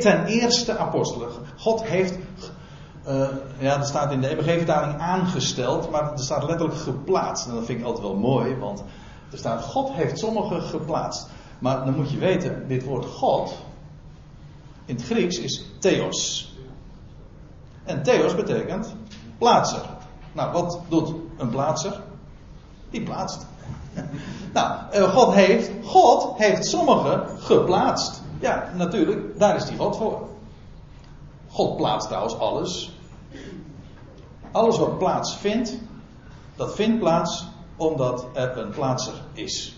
Ten eerste apostelen. God heeft, uh, ja, er staat in de EBG-vertaling aangesteld, maar er staat letterlijk geplaatst. En dat vind ik altijd wel mooi, want er staat God heeft sommigen geplaatst. Maar dan moet je weten, dit woord God in het Grieks is theos. En theos betekent plaatser. Nou, wat doet een plaatser? Die plaatst. *laughs* Nou, eh, God heeft, God heeft sommigen geplaatst. Ja, natuurlijk, daar is die God voor. God plaatst trouwens alles. Alles wat plaats vindt, dat vindt plaats omdat er een plaatser is.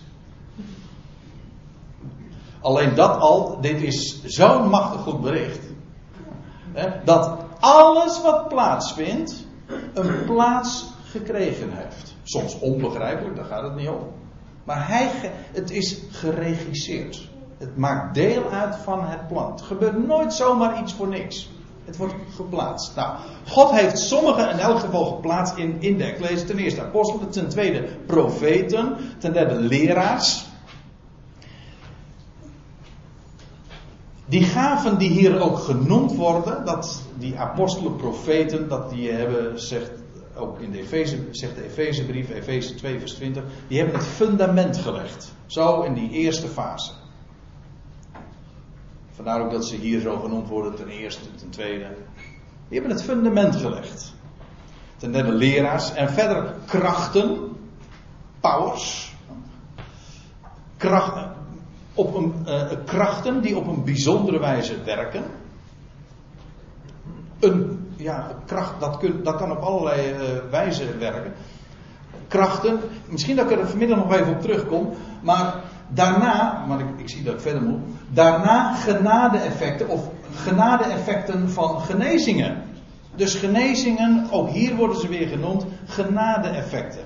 Alleen dat al, dit is zo'n machtig goed bericht. Dat alles wat plaatsvindt, een plaats gekregen heeft. Soms onbegrijpelijk, daar gaat het niet om. Maar hij, het is geregisseerd. Het maakt deel uit van het plan. Het gebeurt nooit zomaar iets voor niks. Het wordt geplaatst. Nou, God heeft sommigen in elk geval geplaatst in, in de Ecclesia. Ten eerste apostelen, ten tweede profeten, ten derde leraars. Die gaven die hier ook genoemd worden, dat die apostelen, profeten, dat die hebben, zegt ook in de Efeze, zegt de Efezebrief, Efeze 2 vers 20, die hebben het fundament gelegd. Zo in die eerste fase. Vandaar ook dat ze hier zo genoemd worden, ten eerste, ten tweede. Die hebben het fundament gelegd. Ten derde leraars en verder krachten, powers. Krachten, op een, uh, krachten die op een bijzondere wijze werken. Een ja, kracht, dat, dat kan op allerlei uh, wijzen werken. Krachten, misschien dat ik er vanmiddag nog even op terugkom, maar daarna, maar ik, ik zie dat ik verder moet, daarna genade-effecten of genade-effecten van genezingen. Dus genezingen, ook hier worden ze weer genoemd, genade-effecten.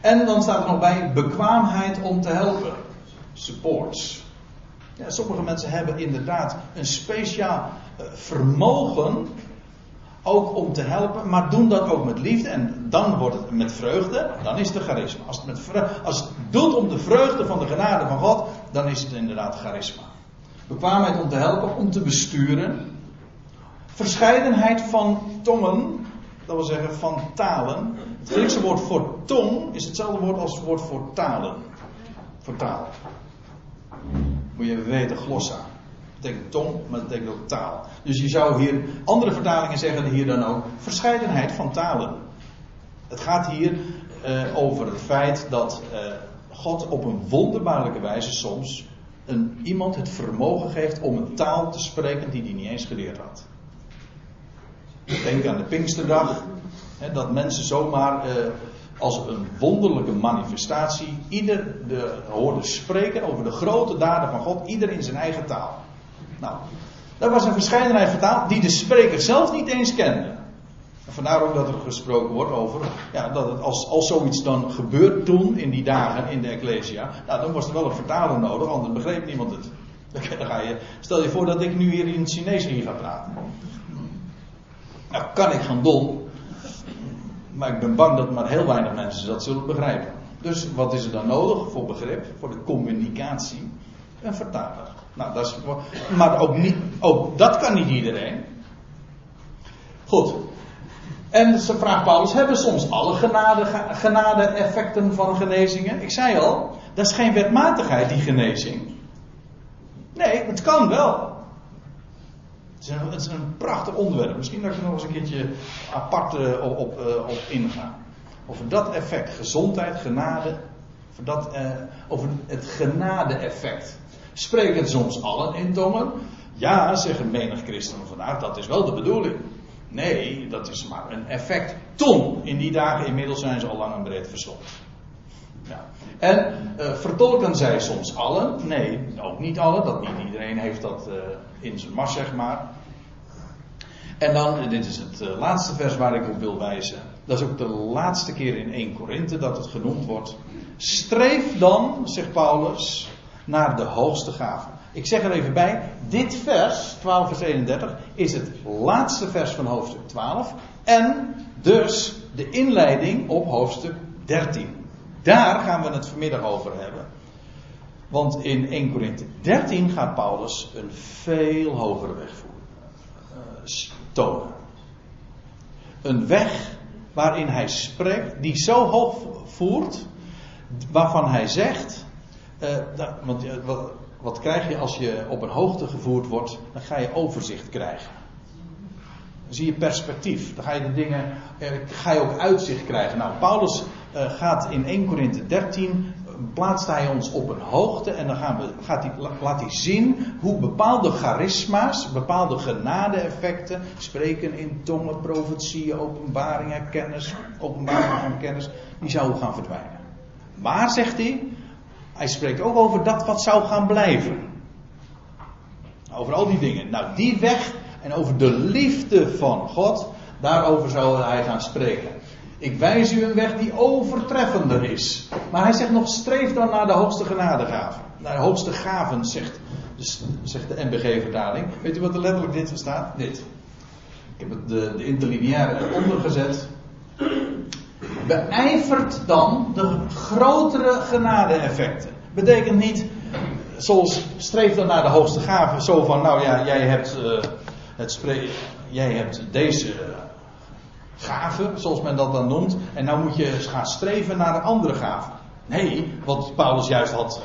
En dan staat er nog bij bekwaamheid om te helpen. Supports. Ja, sommige mensen hebben inderdaad een speciaal eh, vermogen ook om te helpen, maar doen dat ook met liefde. En dan wordt het met vreugde, dan is het charisma. Als het, met vreugde, als doet om de vreugde van de genade van God, dan is het inderdaad charisma. Bekwaamheid om te helpen, om te besturen. Verscheidenheid van tongen, dat wil zeggen van talen. Het Griekse woord voor tong is hetzelfde woord als het woord voor talen. Voor taal. Moet je weten, glossa betekent tong, maar dat betekent ook taal. Dus je zou hier, andere vertalingen zeggen hier dan ook, verscheidenheid van talen. Het gaat hier uh, over het feit dat uh, God op een wonderbaarlijke wijze soms een, iemand het vermogen geeft om een taal te spreken die hij niet eens geleerd had. Denk aan de Pinksterdag, hè, dat mensen zomaar uh, als een wonderlijke manifestatie ieder de, hoorden spreken over de grote daden van God, ieder in zijn eigen taal. Nou, dat was een verscheidenheid vertaald die de spreker zelf niet eens kende. En vandaar ook dat er gesproken wordt over, ja, dat het als, als zoiets dan gebeurt toen, in die dagen in de Ecclesia, nou, dan was er wel een vertaler nodig, anders begreep niemand het. *laughs* Dan ga je, stel je voor dat ik nu hier in het Chinees hier ga praten. Nou, kan ik gaan doen, maar ik ben bang dat maar heel weinig mensen dat zullen begrijpen. Dus wat is er dan nodig voor begrip, voor de communicatie? Een vertaler. Nou, dat is, maar ook, niet, ook dat kan niet iedereen. Goed. En ze vraagt Paulus: hebben soms alle genade, genade-effecten van genezingen? Ik zei al, dat is geen wetmatigheid, die genezing. Nee, het kan wel. Het is een, is een prachtig onderwerp. Misschien dat ik er nog eens een keertje apart uh, op, op, uh, op inga. Over dat effect, gezondheid, genade. Over, dat, uh, over het genade-effect. Spreken soms allen in tongen? Ja, zeggen menig christenen vandaag, dat is wel de bedoeling. Nee, dat is maar een effect. Ton, in die dagen inmiddels zijn ze al lang en breed verstopt. Ja. En uh, vertolken zij soms allen? Nee, ook niet allen. Dat niet iedereen heeft dat uh, in zijn mars, zeg maar. En dan, dit is het uh, laatste vers waar ik op wil wijzen. Dat is ook de laatste keer in 1 Korinthe dat het genoemd wordt. Streef dan, zegt Paulus, naar de hoogste gave. Ik zeg er even bij, dit vers, 12 vers 31, is het laatste vers van hoofdstuk 12 en dus de inleiding op hoofdstuk 13. Daar gaan we het vanmiddag over hebben. Want in 1 Korinthe 13 gaat Paulus een veel hogere weg voeren, uh, tonen. Een weg waarin hij spreekt, die zo hoog voert, waarvan hij zegt, uh, want wat, wat, krijg je als je op een hoogte gevoerd wordt? Dan ga je overzicht krijgen. Dan zie je perspectief. Dan ga je de dingen, uh, ga je ook uitzicht krijgen. Nou, Paulus gaat in 1 Korinthe 13, plaatst hij ons op een hoogte en dan gaan we, gaat hij, laat hij zien hoe bepaalde charisma's, bepaalde genade-effecten, spreken in tongen, profetieën, openbaringen, kennis, openbaringen van kennis, die zouden gaan verdwijnen. Maar, zegt hij, hij spreekt ook over dat wat zou gaan blijven. Over al die dingen. Nou, die weg en over de liefde van God, daarover zou hij gaan spreken. Ik wijs u een weg die overtreffender is. Maar hij zegt nog, streef dan naar de hoogste genadegaven. Naar de hoogste gaven, zegt, zegt de NBG-vertaling. Weet u wat er letterlijk dit staat? Dit. Ik heb het de, de interlineaire eronder gezet beijvert dan de grotere genade-effecten. Betekent niet, zoals streef dan naar de hoogste gave, zo van, nou ja, jij hebt, uh, het jij hebt deze gave, zoals men dat dan noemt, en nou moet je gaan streven naar een andere gave. Nee, wat Paulus juist had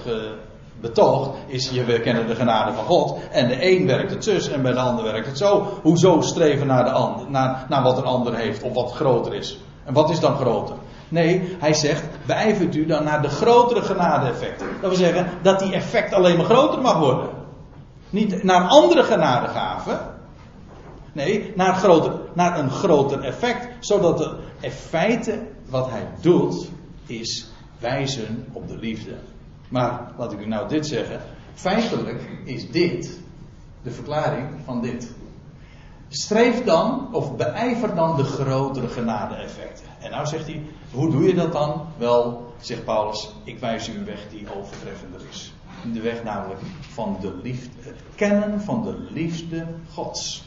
betoogd, is je kennen de genade van God. En de een werkt het zus en bij de ander werkt het zo. Hoezo streven naar, de ander, naar, naar wat een ander heeft of wat groter is? En wat is dan groter? Nee, hij zegt, beijvert u dan naar de grotere genade-effecten. Dat wil zeggen, dat die effect alleen maar groter mag worden. Niet naar andere genadegaven. Nee, naar, groter, naar een groter effect. Zodat de feite wat hij doet, is wijzen op de liefde. Maar, laat ik u nou dit zeggen. Feitelijk is dit de verklaring van dit. Streef dan, of beijver dan de grotere genade-effecten. En nou zegt hij, hoe doe je dat dan? Wel, zegt Paulus, ik wijs u een weg die overtreffender is. De weg namelijk van de liefde, het kennen van de liefde Gods.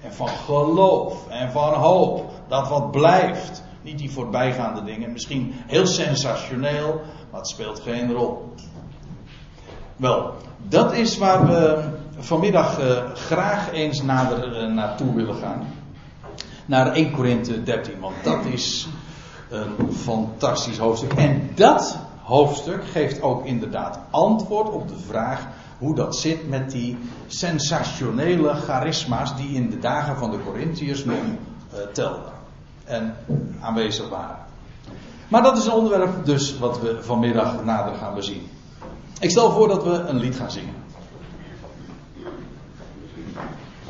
En van geloof en van hoop. Dat wat blijft. Niet die voorbijgaande dingen. Misschien heel sensationeel, maar het speelt geen rol. Wel, dat is waar we vanmiddag uh, graag eens nader uh, naartoe willen gaan. Naar 1 Korinthe 13, want dat is een fantastisch hoofdstuk. En dat hoofdstuk geeft ook inderdaad antwoord op de vraag hoe dat zit met die sensationele charisma's die in de dagen van de Corinthiërs nog uh, telden en aanwezig waren. Maar dat is een onderwerp dus wat we vanmiddag nader gaan bezien. Ik stel voor dat we een lied gaan zingen.